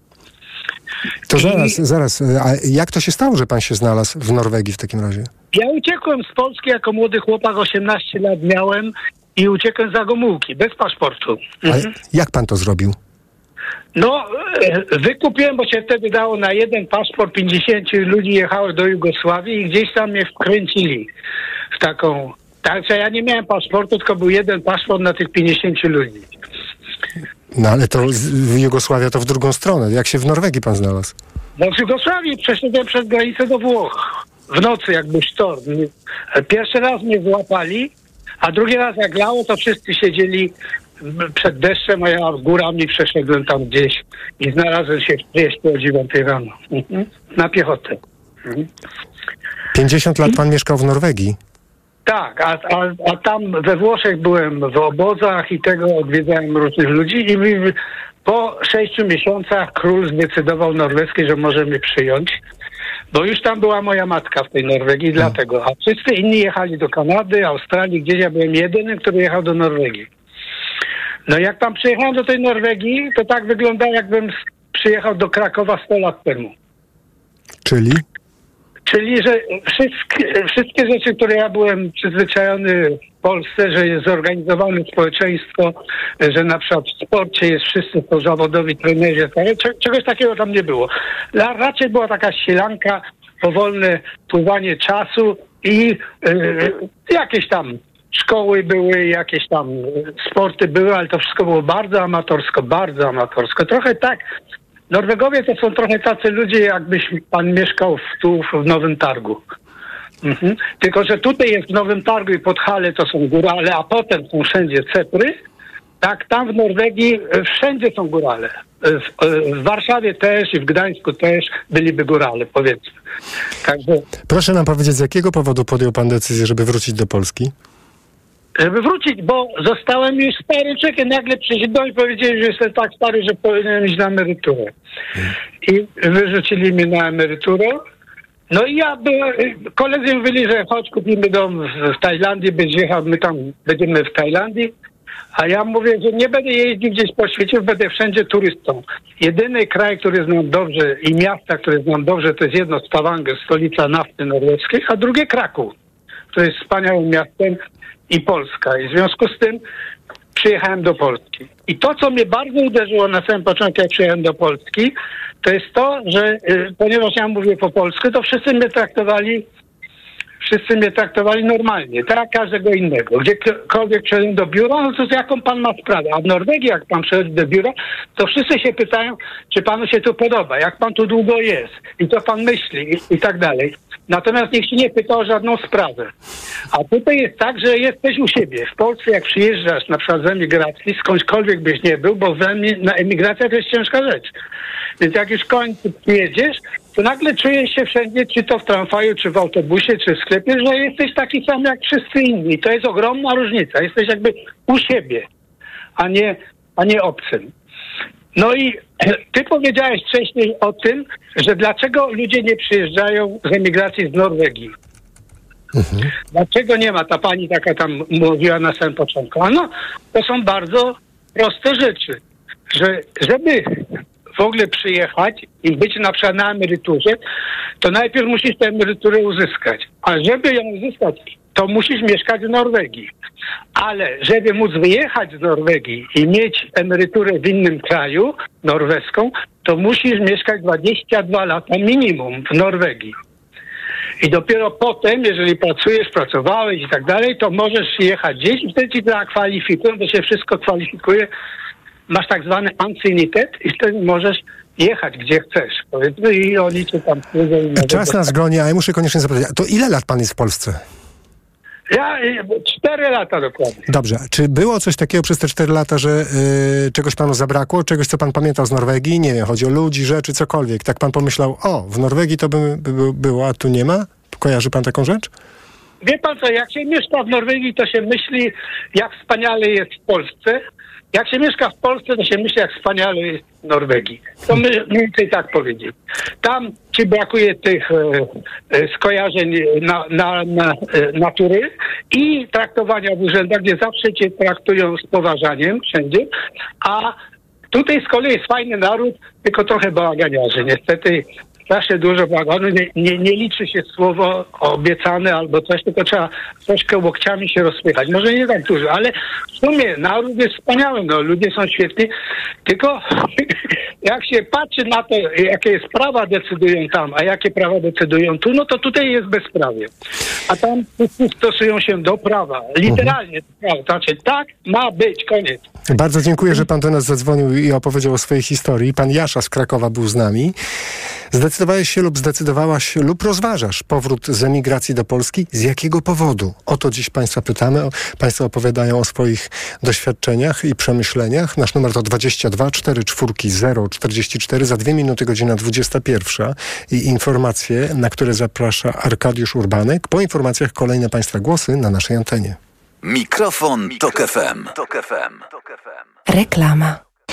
To zaraz, zaraz. e, A jak to się stało, że pan się znalazł w Norwegii w takim razie? Ja uciekłem z Polski jako młody chłopak, 18 lat miałem i uciekłem za Gomułki, bez paszportu. A jak pan to zrobił? No, e, wykupiłem, bo się wtedy dało na jeden paszport 50 ludzi jechało do Jugosławii i gdzieś tam mnie wkręcili w taką... Także ja nie miałem paszportu, tylko był jeden paszport na tych 50 ludzi. No ale to Jugosławia to w drugą stronę. Jak się w Norwegii pan znalazł? No w Jugosławii przeszedłem przez granicę do Włoch. W nocy jakby sztorm. Pierwszy raz mnie złapali, a drugi raz jak lało, to wszyscy siedzieli przed deszczem, a ja górami przeszedłem tam gdzieś i znalazłem się w Trieście o 9 rano. Mhm. Na piechotę. Mhm. 50 lat pan mieszkał w Norwegii. Tak, a, a, a tam we Włoszech byłem w obozach i tego odwiedzałem różnych ludzi i mi- po sześciu miesiącach król zdecydował norweski, że może mnie przyjąć, bo już tam była moja matka w tej Norwegii, dlatego. A wszyscy inni jechali do Kanady, Australii, gdzieś ja byłem jedynym, który jechał do Norwegii. No jak tam przyjechałem do tej Norwegii, to tak wygląda jakbym przyjechał do Krakowa 100 lat temu. Czyli? Czyli, że wszystkie, wszystkie rzeczy, które ja byłem przyzwyczajony w Polsce, że jest zorganizowane społeczeństwo, że na przykład w sporcie jest wszyscy to zawodowi trenerzy, cze- czegoś takiego tam nie było. Raczej była taka sielanka, powolne pływanie czasu i y, jakieś tam szkoły były, jakieś tam y, sporty były, ale to wszystko było bardzo amatorsko, bardzo amatorsko. Trochę tak, Norwegowie to są trochę tacy ludzie, jakbyś pan mieszkał w, tu w Nowym Targu. Mhm. Tylko, że tutaj jest w Nowym Targu i pod Hale to są górale, a potem są wszędzie cepry. Tak, tam w Norwegii e, wszędzie są górale. E, W, e, w Warszawie też i w Gdańsku też byliby górale, powiedzmy. Także, Proszę nam powiedzieć, z jakiego powodu podjął pan decyzję, żeby wrócić do Polski? Żeby wrócić, bo zostałem już stary człowiek, nagle do i powiedzieli, że jestem tak stary, że powinienem iść na emeryturę. I wyrzucili mnie na emeryturę. No i ja byłem, koledzy mówili, że chodź kupimy dom w, Tajlandii, będzie jechał, my tam będziemy w Tajlandii. A ja mówię, że nie będę jeździł gdzieś po świecie, będę wszędzie turystą. Jedyny kraj, który znam dobrze i miasta, które znam dobrze, to jest jedno Stavanger, stolica nafty norweskiej, a drugie Kraków, które jest wspaniałym miastem i Polska. I w związku z tym przyjechałem do Polski. I to, co mnie bardzo uderzyło na samym początku, jak przyjechałem do Polski, to jest to, że y, ponieważ ja mówię po polsku, to wszyscy mnie traktowali wszyscy mnie traktowali normalnie, tak każdego innego. Gdziekolwiek przyszedłem do biura, no to z jaką pan ma sprawę? A w Norwegii, jak pan przychodzi do biura, to wszyscy się pytają, czy panu się tu podoba, jak pan tu długo jest i co pan myśli i, i tak dalej. Natomiast nikt się nie pyta o żadną sprawę. A tutaj jest tak, że jesteś u siebie. W Polsce jak przyjeżdżasz na przykład z emigracji, skądśkolwiek byś nie był, bo na emigracja to jest ciężka rzecz. Więc jak już końcu jedziesz, to nagle czujesz się wszędzie, czy to w tramwaju, czy w autobusie, czy w sklepie, że jesteś taki sam jak wszyscy inni. To jest ogromna różnica. Jesteś jakby u siebie, a nie, a nie obcym. No i [clears throat] ty powiedziałeś wcześniej o tym, że dlaczego ludzie nie przyjeżdżają z emigracji z Norwegii. Dlaczego nie ma? Ta pani taka tam mówiła na samym początku. A no, to są bardzo proste rzeczy. że żeby w ogóle przyjechać i być na przykład na emeryturze, to najpierw musisz tę emeryturę uzyskać. A żeby ją uzyskać, to musisz mieszkać w Norwegii. Ale żeby móc wyjechać z Norwegii i mieć emeryturę w innym kraju, norweską, to musisz mieszkać 22 lata minimum w Norwegii. I dopiero potem, jeżeli pracujesz, pracowałeś i tak dalej, to możesz jechać gdzieś i wtedy ci zakwalifikują, to się wszystko kwalifikuje. Masz tak zwany anciennitet i wtedy możesz jechać gdzie chcesz. Powiedzmy i oni cię tam... Czas nas goni, a ja muszę koniecznie zapytać, to ile lat pan jest w Polsce? Ja y, cztery lata dokładnie. Dobrze. Czy było coś takiego przez te cztery lata, że y, czegoś panu zabrakło? Czegoś, co pan pamiętał z Norwegii? Nie wiem, chodzi o ludzi, rzeczy, cokolwiek. Tak pan pomyślał, o, w Norwegii to by, by było, a tu nie ma? Kojarzy pan taką rzecz? Wie pan co, jak się mieszka w Norwegii, to się myśli, jak wspaniale jest w Polsce. Jak się mieszka w Polsce, to się myśli, jak wspaniale jest w Norwegii. To my mniej więcej tak powiedzieć. Tam ci brakuje tych e, e, skojarzeń na, na, na, e, natury i traktowania w urzędach, gdzie zawsze cię traktują z poważaniem wszędzie, a tutaj z kolei jest fajny naród, tylko trochę bałaganiarzy. Niestety strasznie dużo bałaganu. Nie, nie, nie liczy się słowo obiecane albo coś, tylko trzeba troszkę łokciami się rozpychać. Może nie tak dużo, ale w sumie naród jest wspaniały, no, ludzie są świetni, tylko [laughs] jak się patrzy na to, jakie jest prawa decydują tam, a jakie prawa decydują tu, no to tutaj jest bezprawie. A tam stosują się do prawa, literalnie. Znaczy tak ma być, koniec. Bardzo dziękuję, że pan do nas zadzwonił i opowiedział o swojej historii. Pan Jasza z Krakowa był z nami. Zdecydowałeś się lub zdecydowałaś lub rozważasz powrót z emigracji do Polski? Z jakiego powodu? O to dziś Państwa pytamy. Państwo opowiadają o swoich doświadczeniach i przemyśleniach. Nasz numer to 22 44 044. Za dwie minuty godzina 21 i informacje, na które zaprasza Arkadiusz Urbanek. Po informacjach kolejne Państwa głosy na naszej antenie. Mikrofon, Tok FM. Reklama.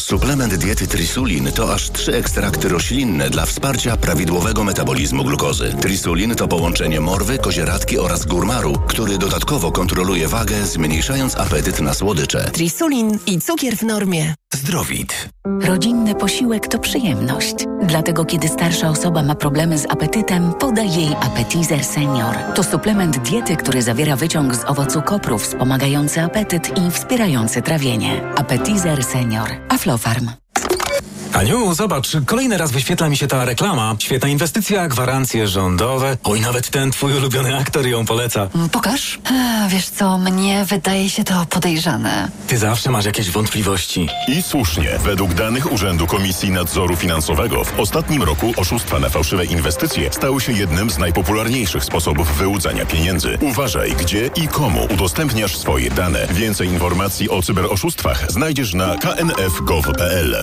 Suplement diety Trisulin to aż trzy ekstrakty roślinne dla wsparcia prawidłowego metabolizmu glukozy. Trisulin to połączenie morwy, kozieradki oraz górmaru, który dodatkowo kontroluje wagę, zmniejszając apetyt na słodycze. Trisulin i cukier w normie. Zdrowit. Rodzinny posiłek to przyjemność. Dlatego kiedy starsza osoba ma problemy z apetytem, podaj jej Appetizer Senior. To suplement diety, który zawiera wyciąg z owocu kopru wspomagający apetyt i wspierający trawienie. Appetizer Senior. Aflofarm. Aniu, zobacz, kolejny raz wyświetla mi się ta reklama. Świetna inwestycja, gwarancje rządowe. Oj, nawet ten twój ulubiony aktor ją poleca. Pokaż. A, wiesz co, mnie wydaje się to podejrzane. Ty zawsze masz jakieś wątpliwości. I słusznie. Według danych Urzędu Komisji Nadzoru Finansowego w ostatnim roku oszustwa na fałszywe inwestycje stały się jednym z najpopularniejszych sposobów wyłudzania pieniędzy. Uważaj, gdzie i komu udostępniasz swoje dane. Więcej informacji o cyberoszustwach znajdziesz na knf.gov.pl.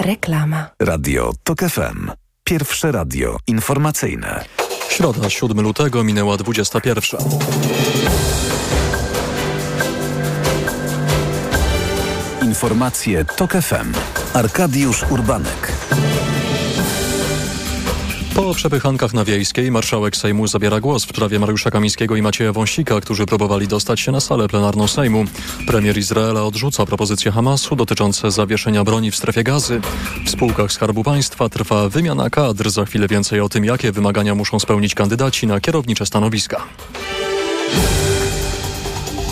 Reklama. Radio TOK FM. Pierwsze radio informacyjne. Środa, 7 lutego, minęła 21. Informacje TOK FM. Arkadiusz Urbanek. Po przepychankach na Wiejskiej marszałek Sejmu zabiera głos w sprawie Mariusza Kamińskiego i Macieja Wąsika, którzy próbowali dostać się na salę plenarną Sejmu. Premier Izraela odrzuca propozycje Hamasu dotyczące zawieszenia broni w strefie gazy. W spółkach Skarbu Państwa trwa wymiana kadr. Za chwilę więcej o tym, jakie wymagania muszą spełnić kandydaci na kierownicze stanowiska.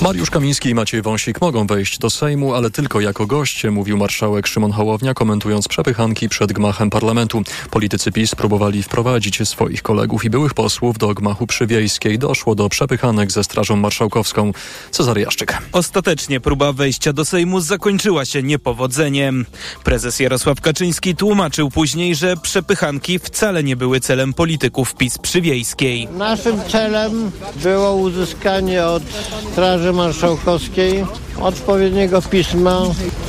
Mariusz Kamiński i Maciej Wąsik mogą wejść do Sejmu, ale tylko jako goście, mówił marszałek Szymon Hołownia, komentując przepychanki przed gmachem parlamentu. Politycy PiS próbowali wprowadzić swoich kolegów i byłych posłów do gmachu przywiejskiej. Doszło do przepychanek ze Strażą Marszałkowską. Cezary Jaszczyk. Ostatecznie próba wejścia do Sejmu zakończyła się niepowodzeniem. Prezes Jarosław Kaczyński tłumaczył później, że przepychanki wcale nie były celem polityków PiS przywiejskiej. Naszym celem było uzyskanie od Straży Marszałkowskiej odpowiedniego pisma,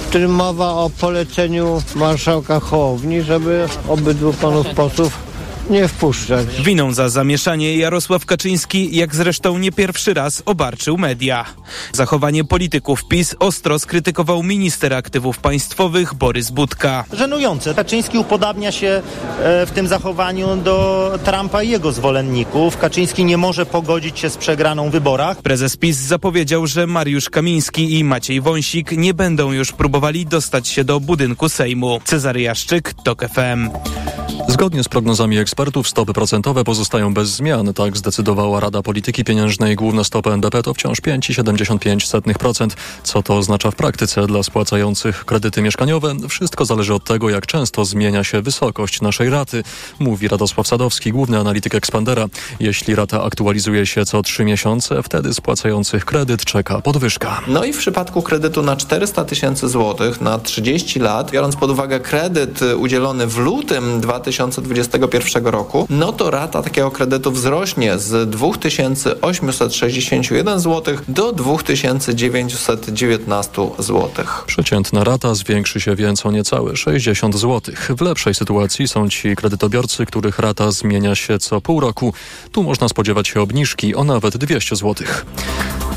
w którym mowa o poleceniu marszałka Hołowni, żeby obydwu panów posłów nie wpuszczać. Winą za zamieszanie Jarosław Kaczyński, jak zresztą nie pierwszy raz, obarczył media. Zachowanie polityków PiS ostro skrytykował minister aktywów państwowych Borys Budka. Żenujące. Kaczyński upodabnia się e, w tym zachowaniu do Trumpa i jego zwolenników. Kaczyński nie może pogodzić się z przegraną w wyborach. Prezes PiS zapowiedział, że Mariusz Kamiński i Maciej Wąsik nie będą już próbowali dostać się do budynku Sejmu. Cezary Jaszczyk, TOK FM. Zgodnie z prognozami ekspertów stopy procentowe pozostają bez zmian. Tak zdecydowała Rada Polityki Pieniężnej. Główna stopa NBP to wciąż 5,75%. Co to oznacza w praktyce dla spłacających kredyty mieszkaniowe? Wszystko zależy od tego, jak często zmienia się wysokość naszej raty, mówi Radosław Sadowski, główny analityk Expandera. Jeśli rata aktualizuje się co trzy miesiące, wtedy spłacających kredyt czeka podwyżka. No i w przypadku kredytu na 400 tysięcy złotych na 30 lat, biorąc pod uwagę kredyt udzielony w lutym 2021 roku, no to rata takiego kredytu wzrośnie z 2861 zł do 2919 zł. Przeciętna rata zwiększy się więc o niecałe 60 zł. W lepszej sytuacji są ci kredytobiorcy, których rata zmienia się co pół roku. Tu można spodziewać się obniżki o nawet 200 zł.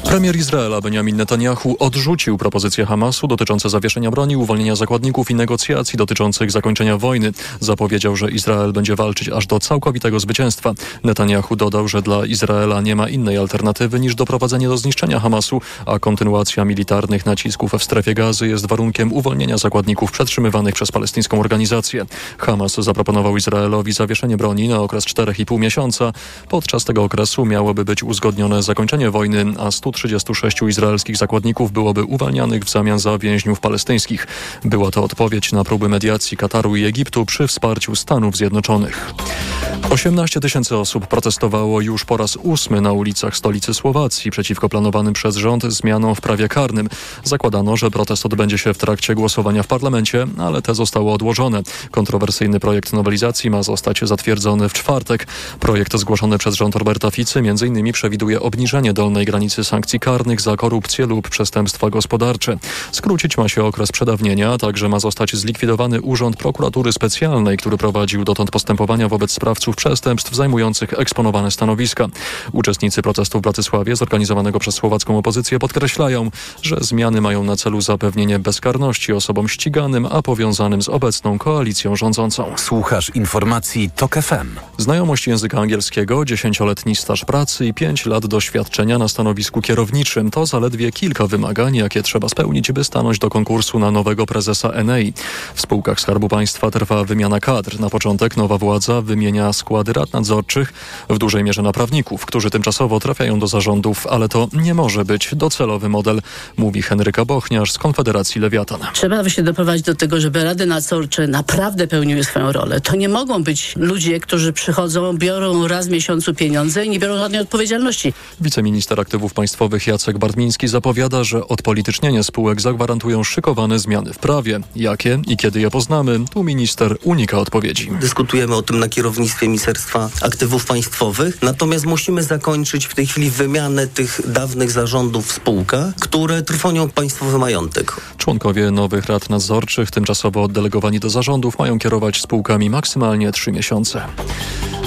Premier Izraela Benjamin Netanyahu odrzucił propozycje Hamasu dotyczące zawieszenia broni, uwolnienia zakładników i negocjacji dotyczących zakończenia wojny. Zapowiedział, że Izrael będzie walczyć aż do całkowitego zwycięstwa. Netanyahu dodał, że dla Izraela nie ma innej alternatywy niż doprowadzenie do zniszczenia Hamasu, a kontynuacja militarnych nacisków w strefie gazy jest warunkiem uwolnienia zakładników przetrzymywanych przez palestyńską organizację. Hamas zaproponował Izraelowi zawieszenie broni na okres 4,5 miesiąca. Podczas tego okresu miałoby być uzgodnione zakończenie wojny, a 136 izraelskich zakładników byłoby uwalnianych w zamian za więźniów palestyńskich. Była to odpowiedź na próby mediacji Kataru i Egiptu przy wsparciu Stanów Zjednoczonych. 18 tysięcy osób protestowało już po raz ósmy na ulicach stolicy Słowacji przeciwko planowanym przez rząd zmianom w prawie karnym. Zakładano, że protest odbędzie się w trakcie głosowania w parlamencie, ale te zostało odłożone. Kontrowersyjny projekt nowelizacji ma zostać zatwierdzony w czwartek. Projekt zgłoszony przez rząd Roberta Ficy m.in. przewiduje obniżenie dolnej granicy sankcji karnych za korupcję lub przestępstwa gospodarcze. Skrócić ma się okres przedawnienia, także ma zostać zlikwidowany Urząd Prokuratury Specjalnej, który prowadził dotąd postępowania wobec sprawców przestępstw zajmujących eksponowane stanowiska. Uczestnicy protestu w Bratysławie zorganizowanego przez słowacką opozycję podkreślają, że zmiany mają na celu zapewnienie bezkarności osobom ściganym, a powiązanym z obecną koalicją rządzącą. Słuchasz informacji TOK FM. Znajomość języka angielskiego, dziesięcioletni staż pracy i pięć lat doświadczenia na stanowisku kierowniczym to zaledwie kilka wymagań, jakie trzeba spełnić, by stanąć do konkursu na nowego prezesa Enei. W spółkach Skarbu Państwa trwa wymiana kadr. Na początek nowa władza wymienia składy rad nadzorczych, w dużej mierze na prawników, którzy tymczasowo trafiają do zarządów, ale to nie może być docelowy model, mówi Henryka Bochniarz z Konfederacji Lewiatan. Trzeba się doprowadzić do tego, żeby rady nadzorcze naprawdę pełniły swoją rolę. To nie mogą być ludzie, którzy przychodzą, biorą raz w miesiącu pieniądze i nie biorą żadnej odpowiedzialności. Wiceminister aktywów państwowych Jacek Bartmiński zapowiada, że odpolitycznienie spółek zagwarantują szykowane zmiany w prawie. Jakie i kiedy je poznamy, tu minister unika odpowiedzi. Dyskutujemy o tym na kierownictwie Ministerstwa Aktywów Państwowych, natomiast musimy zakończyć w tej chwili wymianę tych dawnych zarządów w spółkach, które trwonią państwowy majątek. Członkowie nowych rad nadzorczych, tymczasowo oddelegowani do zarządów, mają kierować spółkami maksymalnie trzy miesiące.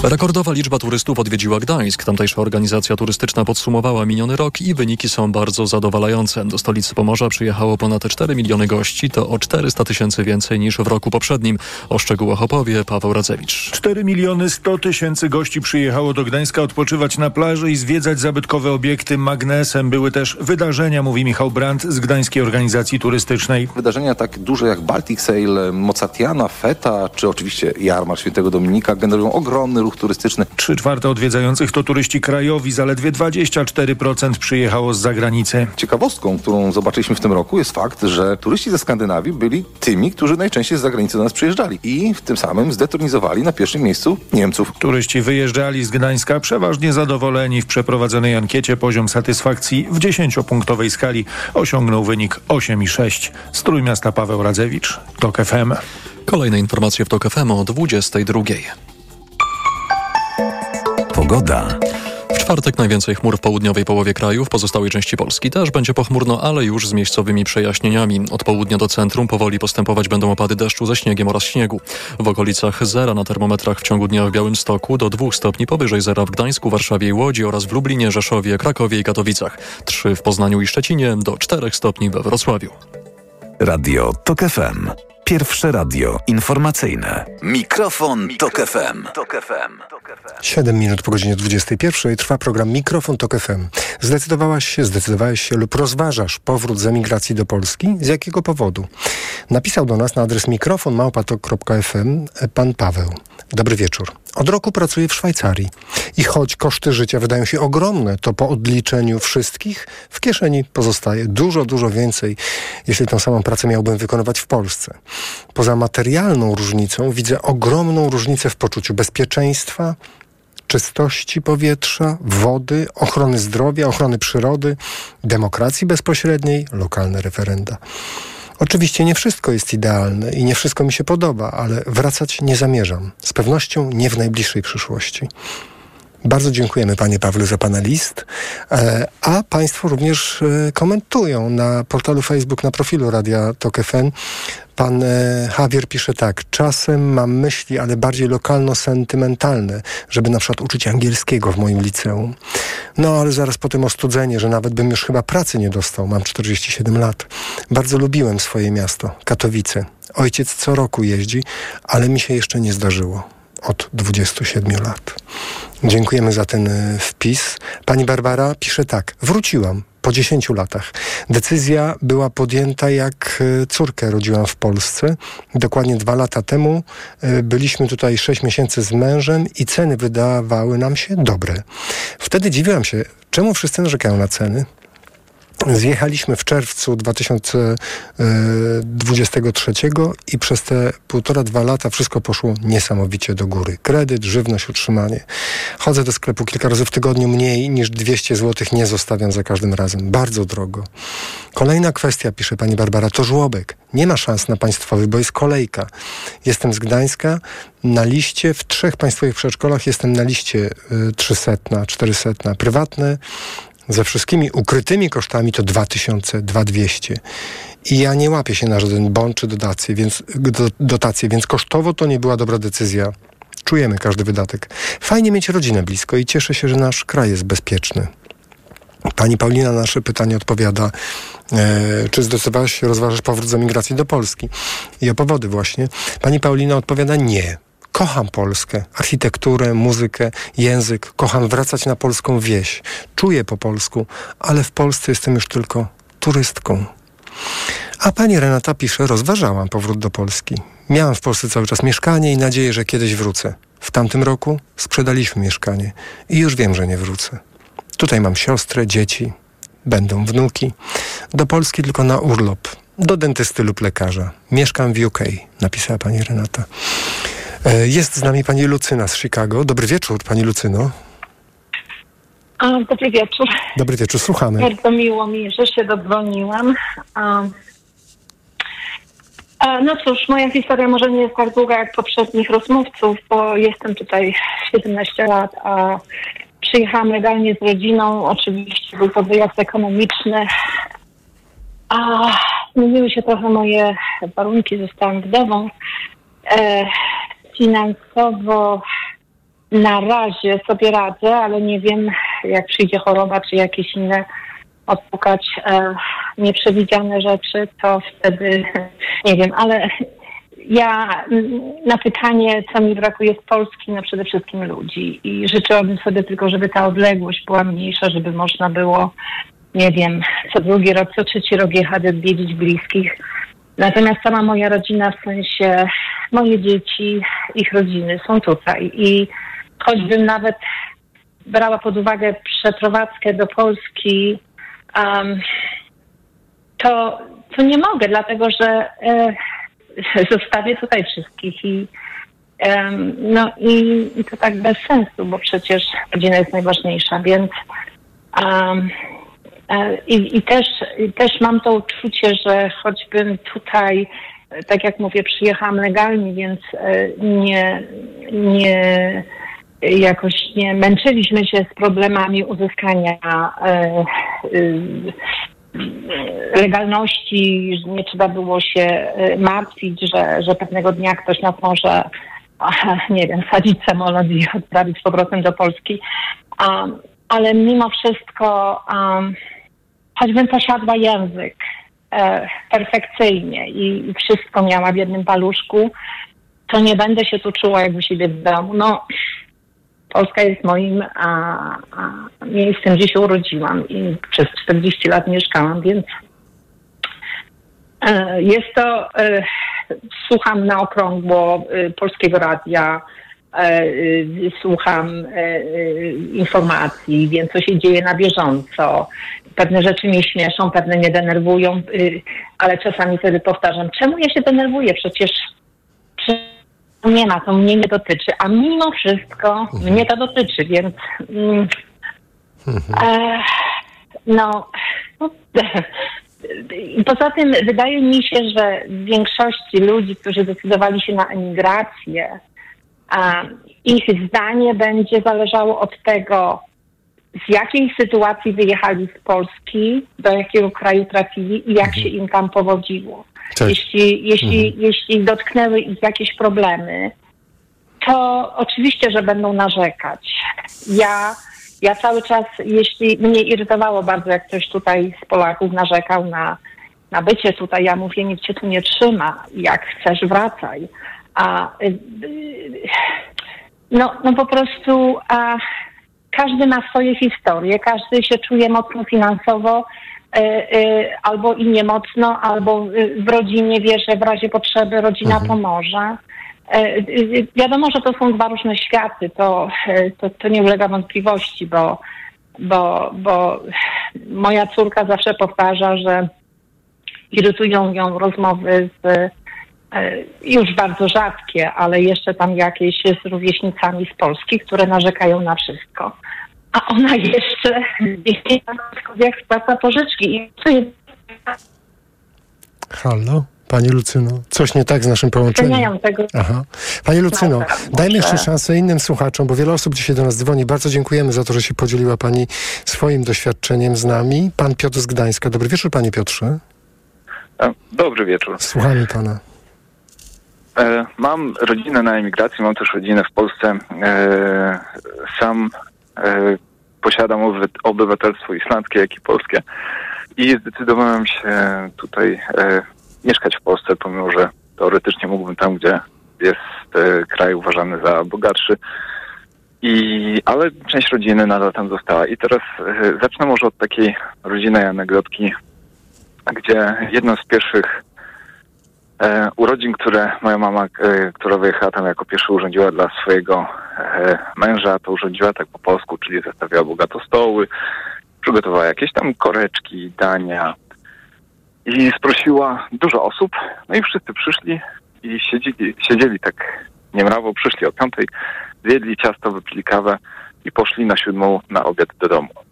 Rekordowa liczba turystów odwiedziła Gdańsk. Tamtejsza organizacja turystyczna podsumowała miniony rok i wyniki są bardzo zadowalające. Do stolicy Pomorza przyjechało ponad 4 miliony gości, to o 400 tysięcy więcej niż w roku poprzednim. O szczegółach opowie Paweł Radzewicz. 4 miliony 100 tysięcy gości przyjechało do Gdańska odpoczywać na plaży i zwiedzać zabytkowe obiekty magnesem. Były też wydarzenia, mówi Michał Brandt z Gdańskiej Organizacji Turystycznej. Wydarzenia tak duże jak Baltic Sail, Mozartiana, Feta czy oczywiście Jarmark Świętego Dominika generują ogromny ruch ruch turystyczny. Trzy czwarte odwiedzających to turyści krajowi, zaledwie 24% przyjechało z zagranicy. Ciekawostką, którą zobaczyliśmy w tym roku jest fakt, że turyści ze Skandynawii byli tymi, którzy najczęściej z zagranicy do nas przyjeżdżali i w tym samym zdetronizowali na pierwszym miejscu Niemców. Turyści wyjeżdżali z Gdańska przeważnie zadowoleni. W przeprowadzonej ankiecie poziom satysfakcji w 10-punktowej skali osiągnął wynik 8,6. Strój miasta Paweł Radzewicz, TOK FM. Kolejne informacje w TOK FM o 22. Pogoda. Czwartek najwięcej chmur w południowej połowie kraju, w pozostałej części Polski też będzie pochmurno, ale już z miejscowymi przejaśnieniami. Od południa do centrum powoli postępować będą opady deszczu ze śniegiem oraz śniegu. W okolicach zera na termometrach w ciągu dnia w Białymstoku do 2 stopni powyżej zera w Gdańsku, Warszawie i Łodzi oraz w Lublinie, Rzeszowie, Krakowie i Katowicach. 3 w Poznaniu i Szczecinie, do 4 stopni we Wrocławiu. Radio TOK FM. Pierwsze radio informacyjne. Mikrofon, Tok FM. Tok FM. 7 minut po godzinie 21 trwa program Mikrofon Tok FM. Zdecydowałaś się, zdecydowałeś się lub rozważasz powrót z emigracji do Polski? Z jakiego powodu? Napisał do nas na adres mikrofonmałpatok.fm pan Paweł. Dobry wieczór. Od roku pracuję w Szwajcarii i choć koszty życia wydają się ogromne, to po odliczeniu wszystkich w kieszeni pozostaje dużo, dużo więcej, jeśli tą samą pracę miałbym wykonywać w Polsce. Poza materialną różnicą widzę ogromną różnicę w poczuciu bezpieczeństwa, czystości powietrza, wody, ochrony zdrowia, ochrony przyrody, demokracji bezpośredniej, lokalne referenda. Oczywiście nie wszystko jest idealne i nie wszystko mi się podoba, ale wracać nie zamierzam. Z pewnością nie w najbliższej przyszłości. Bardzo dziękujemy Panie Pawle za Pana list, e, a Państwo również e, komentują na portalu Facebook, na profilu Radia Tok FM. Pan e, Javier pisze tak, czasem mam myśli, ale bardziej lokalno-sentymentalne, żeby na przykład uczyć angielskiego w moim liceum. No ale zaraz potem ostudzenie, że nawet bym już chyba pracy nie dostał, mam 47 lat. Bardzo lubiłem swoje miasto, Katowice. Ojciec co roku jeździ, ale mi się jeszcze nie zdarzyło od 27 lat. Dziękujemy za ten e, wpis. Pani Barbara pisze tak. Wróciłam po 10 latach. Decyzja była podjęta jak e, córkę rodziłam w Polsce. Dokładnie dwa lata temu e, byliśmy tutaj 6 miesięcy z mężem i ceny wydawały nam się dobre. Wtedy dziwiłam się, czemu wszyscy narzekają na ceny. Zjechaliśmy w czerwcu 2023 i przez te półtora, dwa lata wszystko poszło niesamowicie do góry. Kredyt, żywność, utrzymanie. Chodzę do sklepu kilka razy w tygodniu mniej niż 200 zł nie zostawiam za każdym razem. Bardzo drogo. Kolejna kwestia, pisze pani Barbara, to żłobek. Nie ma szans na państwowy, bo jest kolejka. Jestem z Gdańska. Na liście w trzech państwowych przedszkolach jestem na liście 300, 400. Prywatne ze wszystkimi ukrytymi kosztami to 2000, 2200. I ja nie łapię się na żaden bon czy dotację, więc, do, więc kosztowo to nie była dobra decyzja. Czujemy każdy wydatek. Fajnie mieć rodzinę blisko i cieszę się, że nasz kraj jest bezpieczny. Pani Paulina na nasze pytanie odpowiada, e, czy zdecydowałaś się rozważać powrót z emigracji do Polski? I o powody właśnie. Pani Paulina odpowiada nie. Kocham Polskę, architekturę, muzykę, język. Kocham wracać na polską wieś. Czuję po polsku, ale w Polsce jestem już tylko turystką. A pani Renata pisze, rozważałam powrót do Polski. Miałam w Polsce cały czas mieszkanie i nadzieję, że kiedyś wrócę. W tamtym roku sprzedaliśmy mieszkanie i już wiem, że nie wrócę. Tutaj mam siostrę, dzieci, będą wnuki. Do Polski tylko na urlop, do dentysty lub lekarza. Mieszkam w UK, napisała pani Renata. E, jest z nami pani Lucyna z Chicago. Dobry wieczór, pani Lucyno. A, dobry wieczór. Dobry wieczór, słuchamy. Bardzo miło mi, że się dodzwoniłam. A, a, no cóż, moja historia może nie jest tak długa jak poprzednich rozmówców, bo jestem tutaj 17 lat, a przyjechałam legalnie z rodziną. Oczywiście był to wyjazd ekonomiczny. A zmieniły się trochę moje warunki, zostałam wdową. E, finansowo na razie sobie radzę, ale nie wiem, jak przyjdzie choroba czy jakieś inne odpukać e, nieprzewidziane rzeczy, to wtedy nie wiem, ale ja na pytanie, co mi brakuje z Polski, no przede wszystkim ludzi. I życzyłabym sobie tylko, żeby ta odległość była mniejsza, żeby można było, nie wiem, co drugi rok, co trzeci rok jechać odwiedzić bliskich. Natomiast sama moja rodzina, w sensie moje dzieci, ich rodziny są tutaj. I choćbym nawet brała pod uwagę przeprowadzkę do Polski, um, to, to nie mogę, dlatego że e, [laughs] zostawię tutaj wszystkich i em, no i, i to tak bez sensu, bo przecież rodzina jest najważniejsza, więc um, e, i, i, też, też mam to uczucie, że choćbym tutaj, e, tak jak mówię, przyjechałam legalnie, więc e, nie, nie jakoś nie męczyliśmy się z problemami uzyskania e, e, legalności, nie trzeba było się e, martwić, że, że pewnego dnia ktoś nas może, nie wiem, sadzić samolot i [laughs] odprawić z powrotem do Polski. Um, ale mimo wszystko, um, choćbym posiadła język e, perfekcyjnie i, i wszystko miała w jednym paluszku, to nie będę się tu czuła jak u siebie w domu. No, Polska jest moim a, a miejscem, gdzie się urodziłam i przez 40 lat mieszkałam, więc e, jest to, e, słucham na okrągło e, polskiego radia, słucham e, e, informacji, wiem co się dzieje na bieżąco. Pewne rzeczy mnie śmieszą, pewne mnie denerwują, e, ale czasami wtedy powtarzam, czemu ja się denerwuję? Przecież nie ma, to mnie nie dotyczy, a mimo wszystko mnie to dotyczy, więc mm, e, no, no poza tym wydaje mi się, że w większości ludzi, którzy zdecydowali się na emigrację, ich zdanie będzie zależało od tego, z jakiej sytuacji wyjechali z Polski, do jakiego kraju trafili i jak się im tam powodziło. Jeśli, jeśli, jeśli dotknęły ich jakieś problemy, to oczywiście, że będą narzekać. Ja, ja cały czas, jeśli mnie irytowało bardzo, jak ktoś tutaj z Polaków narzekał na, na bycie tutaj, ja mówię, nikt cię tu nie trzyma, jak chcesz wracaj. A y, no, no po prostu a, każdy ma swoje historie, każdy się czuje mocno finansowo, y, y, albo i nie mocno, albo w rodzinie wie, że w razie potrzeby rodzina pomoże. Y, y, Wiadomo, że to są dwa różne światy, to, to, to nie ulega wątpliwości, bo, bo, bo moja córka zawsze powtarza, że irytują ją rozmowy z już bardzo rzadkie, ale jeszcze tam jakieś z rówieśnicami z Polski, które narzekają na wszystko. A ona jeszcze jak spłaca pożyczki. I co jest Halo? Pani Lucyno, coś nie tak z naszym połączeniem. Tego. Aha. Pani Lucyno, Dobra, dajmy jeszcze szansę innym słuchaczom, bo wiele osób dzisiaj do nas dzwoni. Bardzo dziękujemy za to, że się podzieliła Pani swoim doświadczeniem z nami. Pan Piotr z Gdańska. Dobry wieczór, Panie Piotrze. E, Dobry wieczór. Słuchamy Pana. E, Mam rodzinę na emigracji, mam też rodzinę w Polsce. E, Sam e, posiadam oby- obywatelstwo islandzkie, jak i polskie. I zdecydowałem się tutaj mieszkać w Polsce, pomimo że teoretycznie mógłbym tam, gdzie jest kraj uważany za bogatszy. I, ale część rodziny nadal tam została. I teraz zacznę może od takiej rodzinnej anegdotki, gdzie jedną z pierwszych e, urodzin, które moja mama, e, która wyjechała tam jako pierwsza urządziła dla swojego e, męża, to urządziła tak po polsku, czyli zastawiała bogato stoły, przygotowała jakieś tam koreczki, dania i sprosiła dużo osób, no i wszyscy przyszli i siedzieli, siedzieli tak niemrawo, przyszli o piątej, zjedli ciasto, wypili kawę i poszli na siódmą na obiad do domu.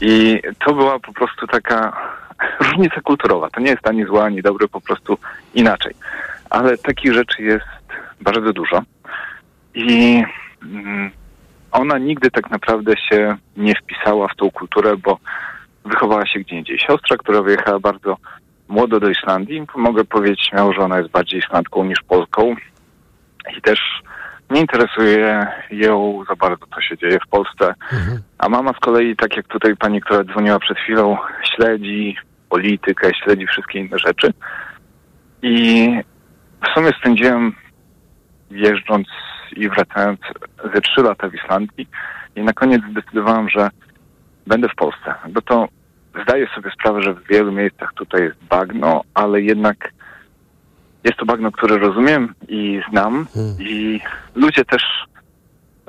I to była po prostu taka [laughs] różnica kulturowa. To nie jest ani zła, ani dobre, po prostu inaczej. Ale takich rzeczy jest bardzo dużo. I mm, ona nigdy tak naprawdę się nie wpisała w tą kulturę, bo wychowała się gdzie indziej. Siostra, która wyjechała bardzo młodo do Islandii, mogę powiedzieć śmiało, że ona jest bardziej Islandką niż Polką. I też nie interesuje ją za bardzo, co się dzieje w Polsce. A mama z kolei, tak jak tutaj pani, która dzwoniła przed chwilą, śledzi politykę, śledzi wszystkie inne rzeczy. I w sumie spędziłem jeżdżąc i wracając ze trzy lata w Islandii i na koniec zdecydowałem, że będę w Polsce. Bo to zdaję sobie sprawę, że w wielu miejscach tutaj jest bagno, ale jednak jest to bagno, które rozumiem i znam. I ludzie też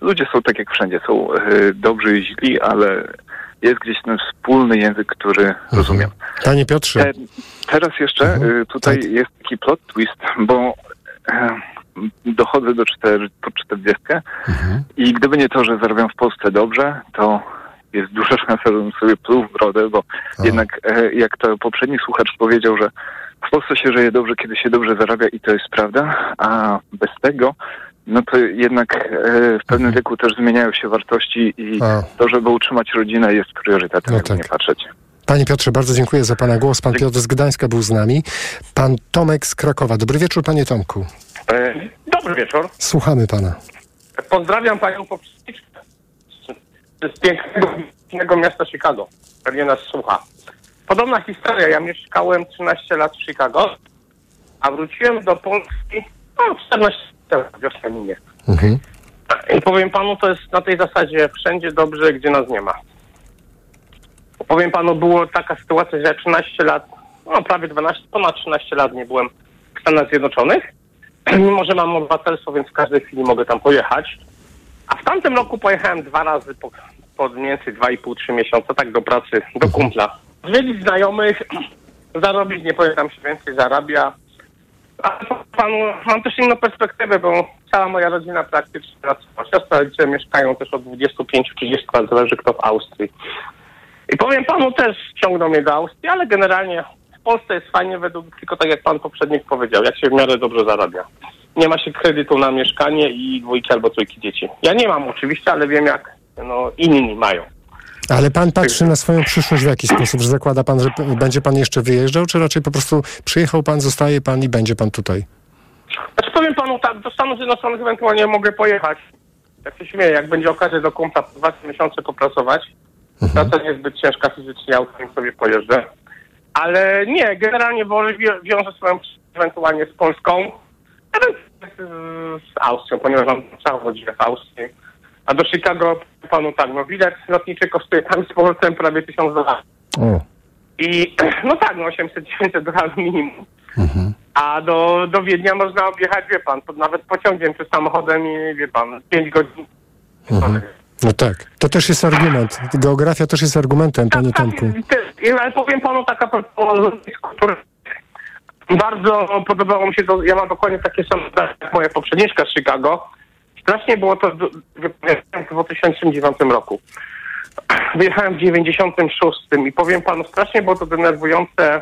ludzie są tak jak wszędzie, są y, dobrzy i źli, ale jest gdzieś ten wspólny język, który rozumiem. Panie Piotrze. Te, teraz jeszcze y, tutaj jest taki plot twist, bo e, dochodzę do 4, po 40 i gdyby nie to, że zarabiam w Polsce dobrze, to jest duża [laughs] szansa, żebym sobie pluł w brodę, bo jednak e, jak to poprzedni słuchacz powiedział, że w Polsce się żyje dobrze, kiedy się dobrze zarabia i to jest prawda, a bez tego no to jednak e, w pewnym wieku też zmieniają się wartości i A. to, żeby utrzymać rodzinę jest priorytetem, No jakby tak. nie patrzeć. Panie Piotrze, bardzo dziękuję za Pana głos. Pan Piotr z Gdańska był z nami. Pan Tomek z Krakowa. Dobry wieczór, Panie Tomku. E, Dobry wieczór. Słuchamy Pana. Pozdrawiam panią poprzedniczkę z pięknego, pięknego miasta Chicago. Pewnie nas słucha. Podobna historia. Ja mieszkałem 13 lat w Chicago, a wróciłem do Polski no, 14 lat minie. Mhm. I powiem panu, to jest na tej zasadzie wszędzie dobrze, gdzie nas nie ma. Powiem panu, było taka sytuacja, że ja 13 lat, no prawie 12, ponad 13 lat nie byłem w Stanach Zjednoczonych. [clears throat] Mimo, że mam obywatelstwo, więc w każdej chwili mogę tam pojechać. A w tamtym roku pojechałem dwa razy po, po mniej więcej 2,5-3 miesiące, tak do pracy, do kumpla. Zwiedzić znajomych, zarobić, nie powiem tam się więcej zarabia. Panu, mam też inną perspektywę, bo cała moja rodzina praktycznie pracowała. Siostra rodzice mieszkają też od 25-30 lat, zależy kto w Austrii. I powiem panu też ciągną mnie do Austrii, ale generalnie w Polsce jest fajnie według, tylko tak jak pan poprzednik powiedział, jak się w miarę dobrze zarabia. Nie ma się kredytu na mieszkanie i dwójki albo trójki dzieci. Ja nie mam oczywiście, ale wiem jak no, inni mają. Ale Pan patrzy na swoją przyszłość w jaki sposób? Że zakłada Pan, że będzie Pan jeszcze wyjeżdżał, czy raczej po prostu przyjechał Pan, zostaje Pan i będzie Pan tutaj? Znaczy powiem panu tak, do Stanów Zjednoczonych ewentualnie mogę pojechać. Jak się śmieję, jak będzie okazja do kumpla dwa miesiące popracować. Praca niezbyt ciężka fizycznie, autem sobie pojeżdżę. Ale nie, generalnie wolę wi- wiążę swoją przyszłość ewentualnie z Polską, ewentualnie z Austrią, ponieważ mam całą rodzinę w Austrii. A do Chicago panu tak, no bilet lotniczy kosztuje tam z powrotem prawie 1000 dolarów. I [clears throat] no tak, no 800-900 dolarów minimum. A do, do Wiednia można objechać, wie pan, pod, nawet pociągiem czy samochodem i wie pan, 5 godzin. No tak. To też jest argument. Geografia też jest argumentem, Panie Tomku. Ty- Ale powiem panu taka kultura. Bardzo podobało mi się to, ja mam dokładnie takie same jak moja poprzedniczka z Chicago. Strasznie było to w w 2009 roku. [clears throat] Wyjechałem w 96 i powiem panu, strasznie było to denerwujące,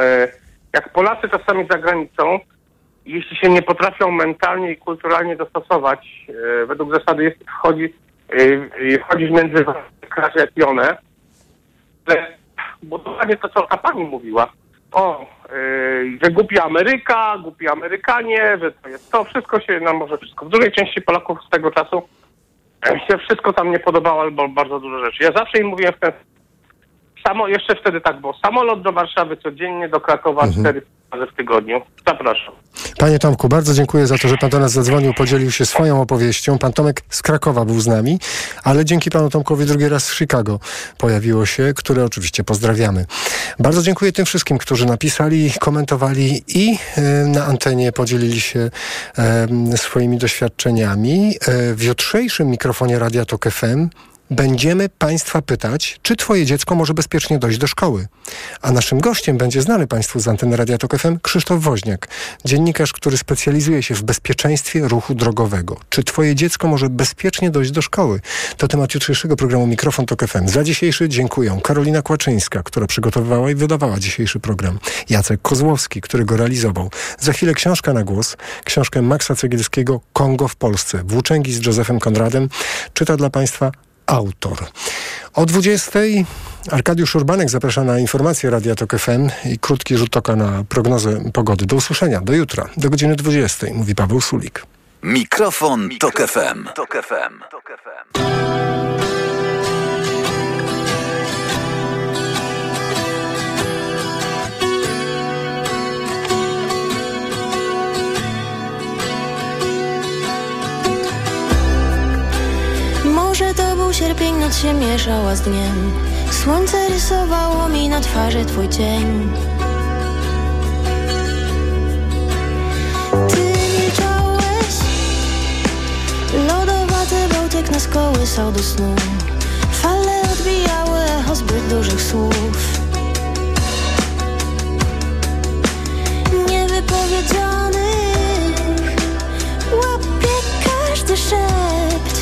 e, jak Polacy czasami za granicą, jeśli się nie potrafią mentalnie i kulturalnie dostosować, e, według zasady jest wchodzi, e, wchodzić między kraje i one, dokładnie to, co ta pani mówiła, o, yy, że głupi Ameryka, głupi Amerykanie, że to jest to, wszystko się nam może wszystko. W dużej części Polaków z tego czasu e, się wszystko tam nie podobało, albo bardzo dużo rzeczy. Ja zawsze im mówiłem w ten samo, jeszcze wtedy tak było, samolot do Warszawy codziennie, do Krakowa cztery razy w tygodniu. Zapraszam. Panie Tomku, bardzo dziękuję za to, że Pan do nas zadzwonił, podzielił się swoją opowieścią. Pan Tomek z Krakowa był z nami, ale dzięki Panu Tomkowi drugi raz z Chicago pojawiło się, które oczywiście pozdrawiamy. Bardzo dziękuję tym wszystkim, którzy napisali, komentowali i e, na antenie podzielili się e, swoimi doświadczeniami. E, w jutrzejszym mikrofonie Radia Tok FM Będziemy Państwa pytać, czy Twoje dziecko może bezpiecznie dojść do szkoły. A naszym gościem będzie znany Państwu z anteny Radia Tok FM Krzysztof Woźniak, dziennikarz, który specjalizuje się w bezpieczeństwie ruchu drogowego. Czy Twoje dziecko może bezpiecznie dojść do szkoły? To temat jutrzejszego programu Mikrofon Tok FM. Za dzisiejszy dziękuję Karolina Kłaczyńska, która przygotowywała i wydawała dzisiejszy program. Jacek Kozłowski, który go realizował. Za chwilę książka na głos, książkę Maxa Cegielskiego Kongo w Polsce. Włóczęgi z Józefem Konradem. Czyta dla Państwa autor. O 20 Arkadiusz Urbanek zaprasza na informacje Radia Tok FM i krótki rzut oka na prognozę pogody. Do usłyszenia, do jutra, do godziny 20, mówi Paweł Sulik. Mikrofon, Tok FM. Tok FM. Może to był sierpień, noc się mieszała z dniem. Słońce rysowało mi na twarzy twój cień. Ty milczałeś Lodowaty był kołysał do snu. Fale odbijały echo zbyt dużych słów. Niewypowiedzianych Łapie każdy szept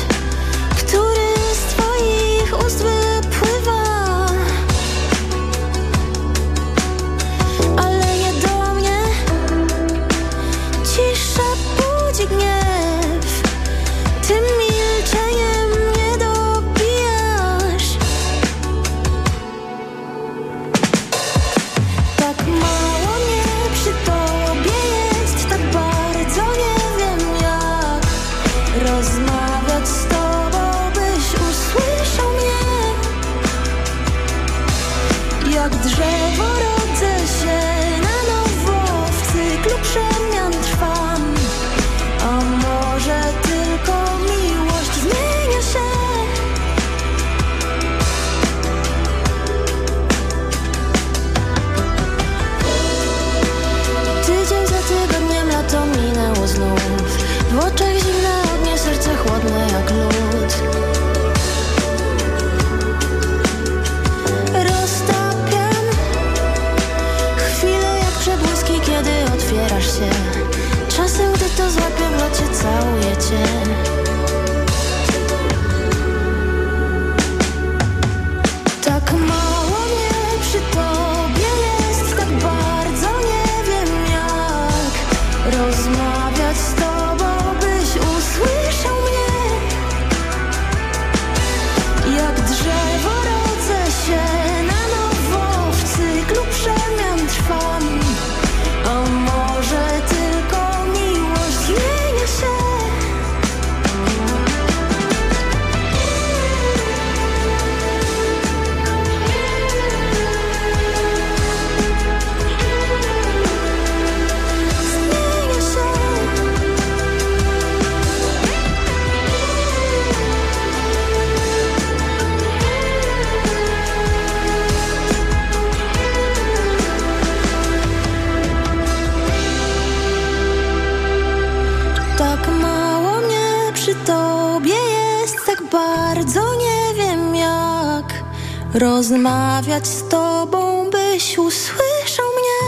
rozmawiać z tobą, byś usłyszał mnie.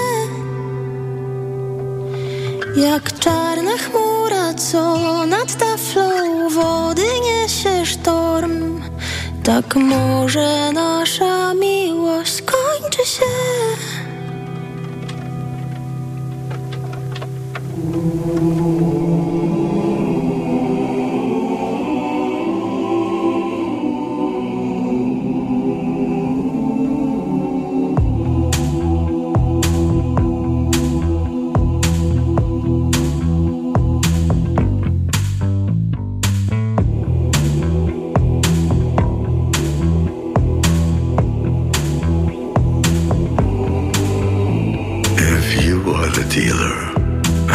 Jak czarna chmura, co nad taflą wody niesie sztorm, tak może nasza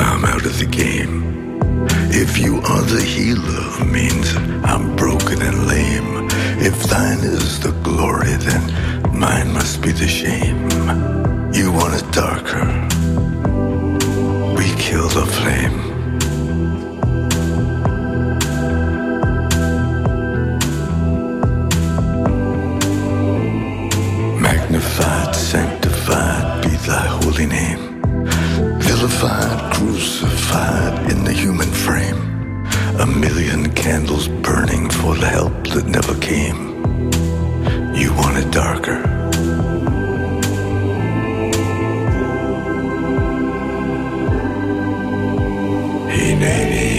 I'm out of the game. If you are the healer, means I'm broken and lame. If thine is the glory, then mine must be the shame. You want it darker. We kill the flame. Magnified, sanctified be thy holy name. Vilified, crucified in the human frame. A million candles burning for the help that never came. You want it darker. Hey,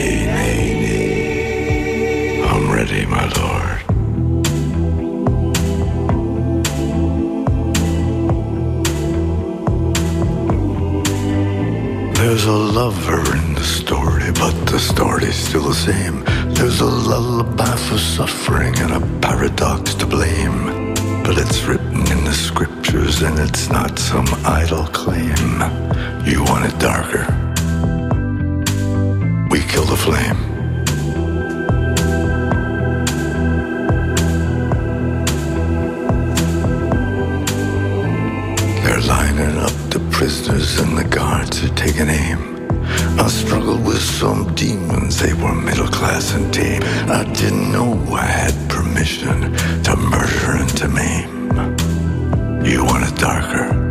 There's a lover in the story, but the story's still the same. There's a lullaby for suffering and a paradox to blame. But it's written in the scriptures and it's not some idle claim. You want it darker. We kill the flame. Prisoners and the guards are taking aim. I struggled with some demons, they were middle class and tame. I didn't know I had permission to murder and to maim. You want it darker.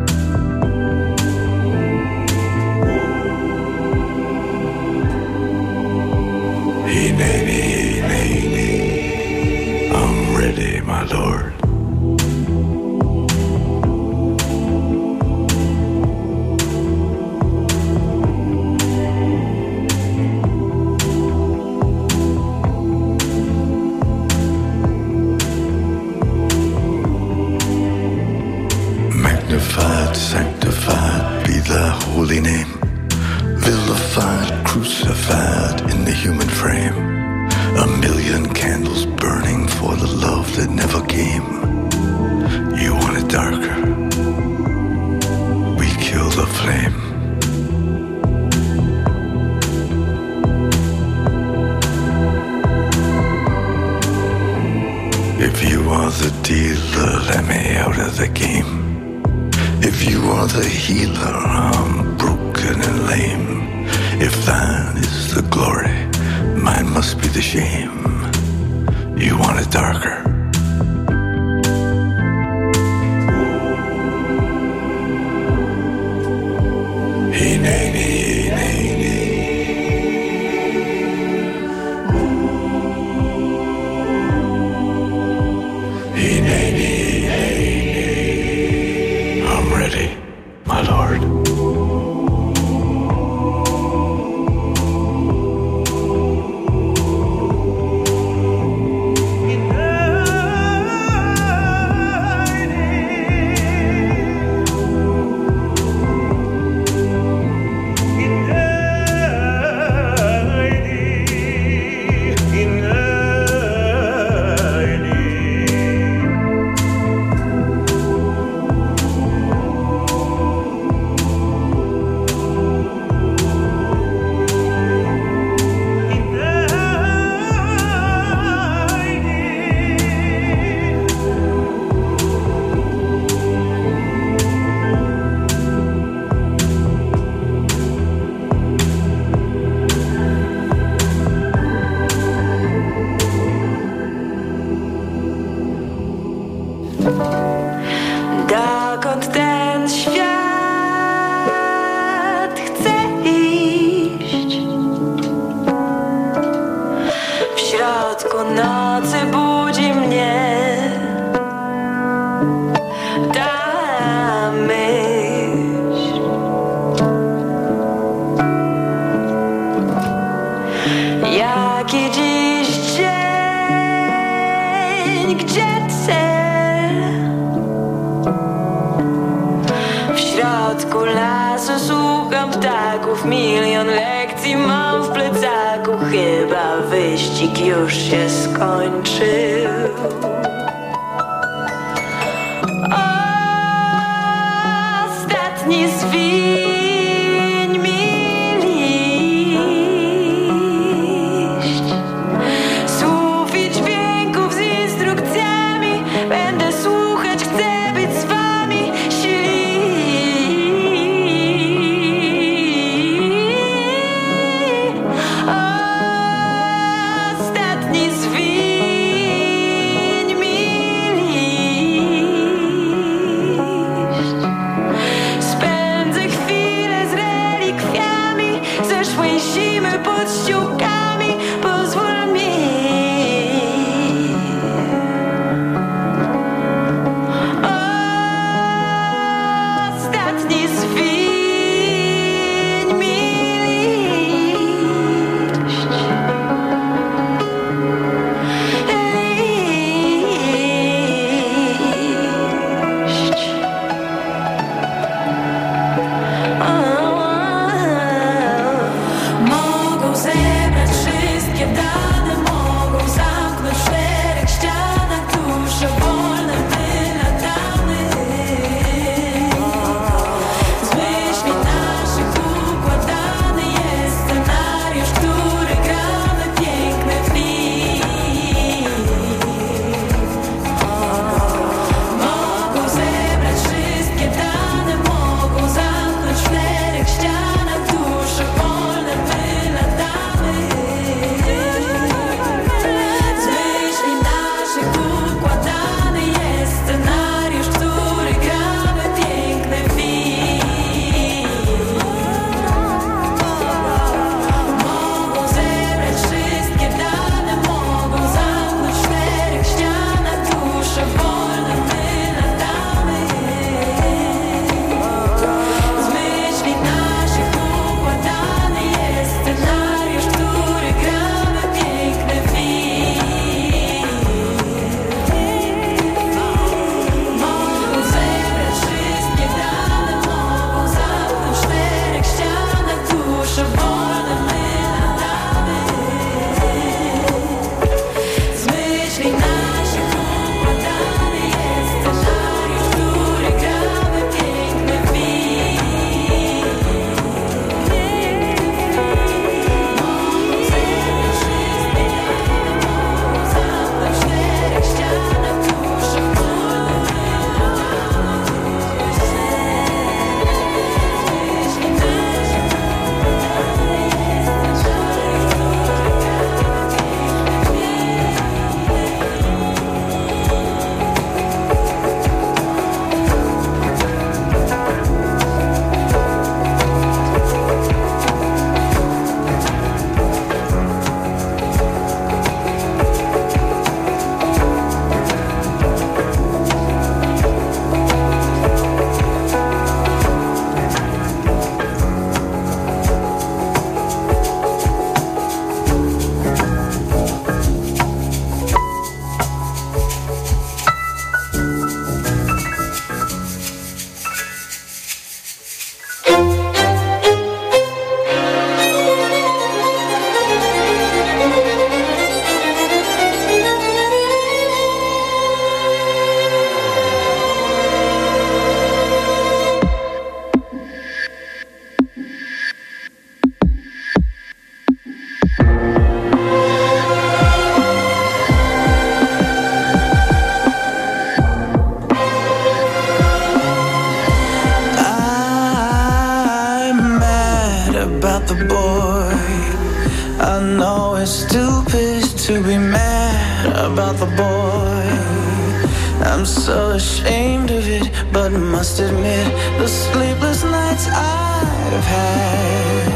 I'm so ashamed of it, but must admit the sleepless nights I've had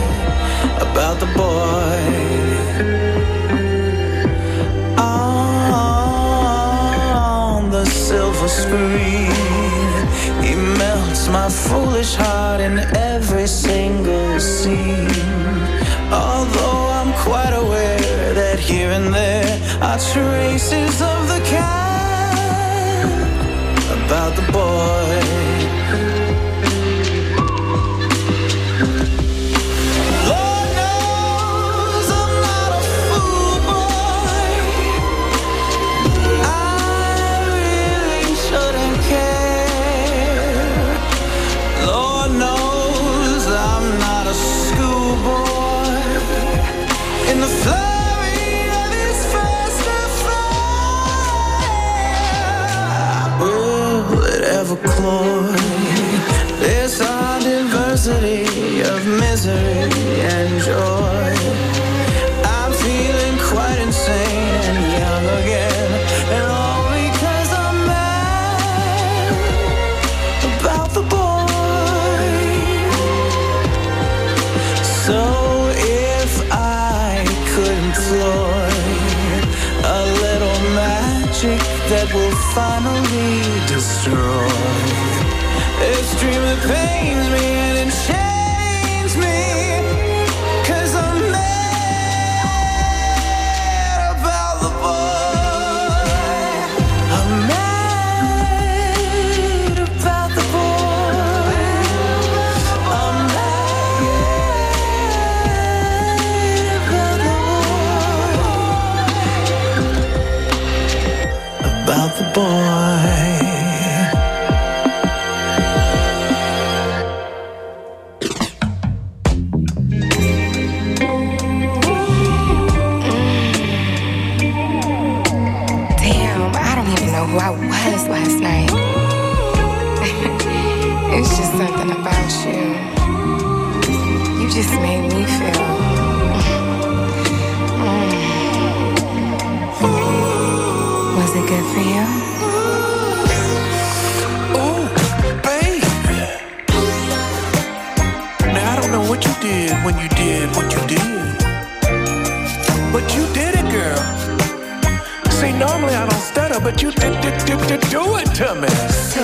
about the boy. On the silver screen, he melts my foolish heart in every single scene. Although I'm quite aware that here and there are traces of the ball. close pains me just made me feel. Mm. Was it good for you? Ooh, babe. Now I don't know what you did when you did what you did, but you did it, girl. See, normally I don't stutter, but you did, did, did, did do it to me. So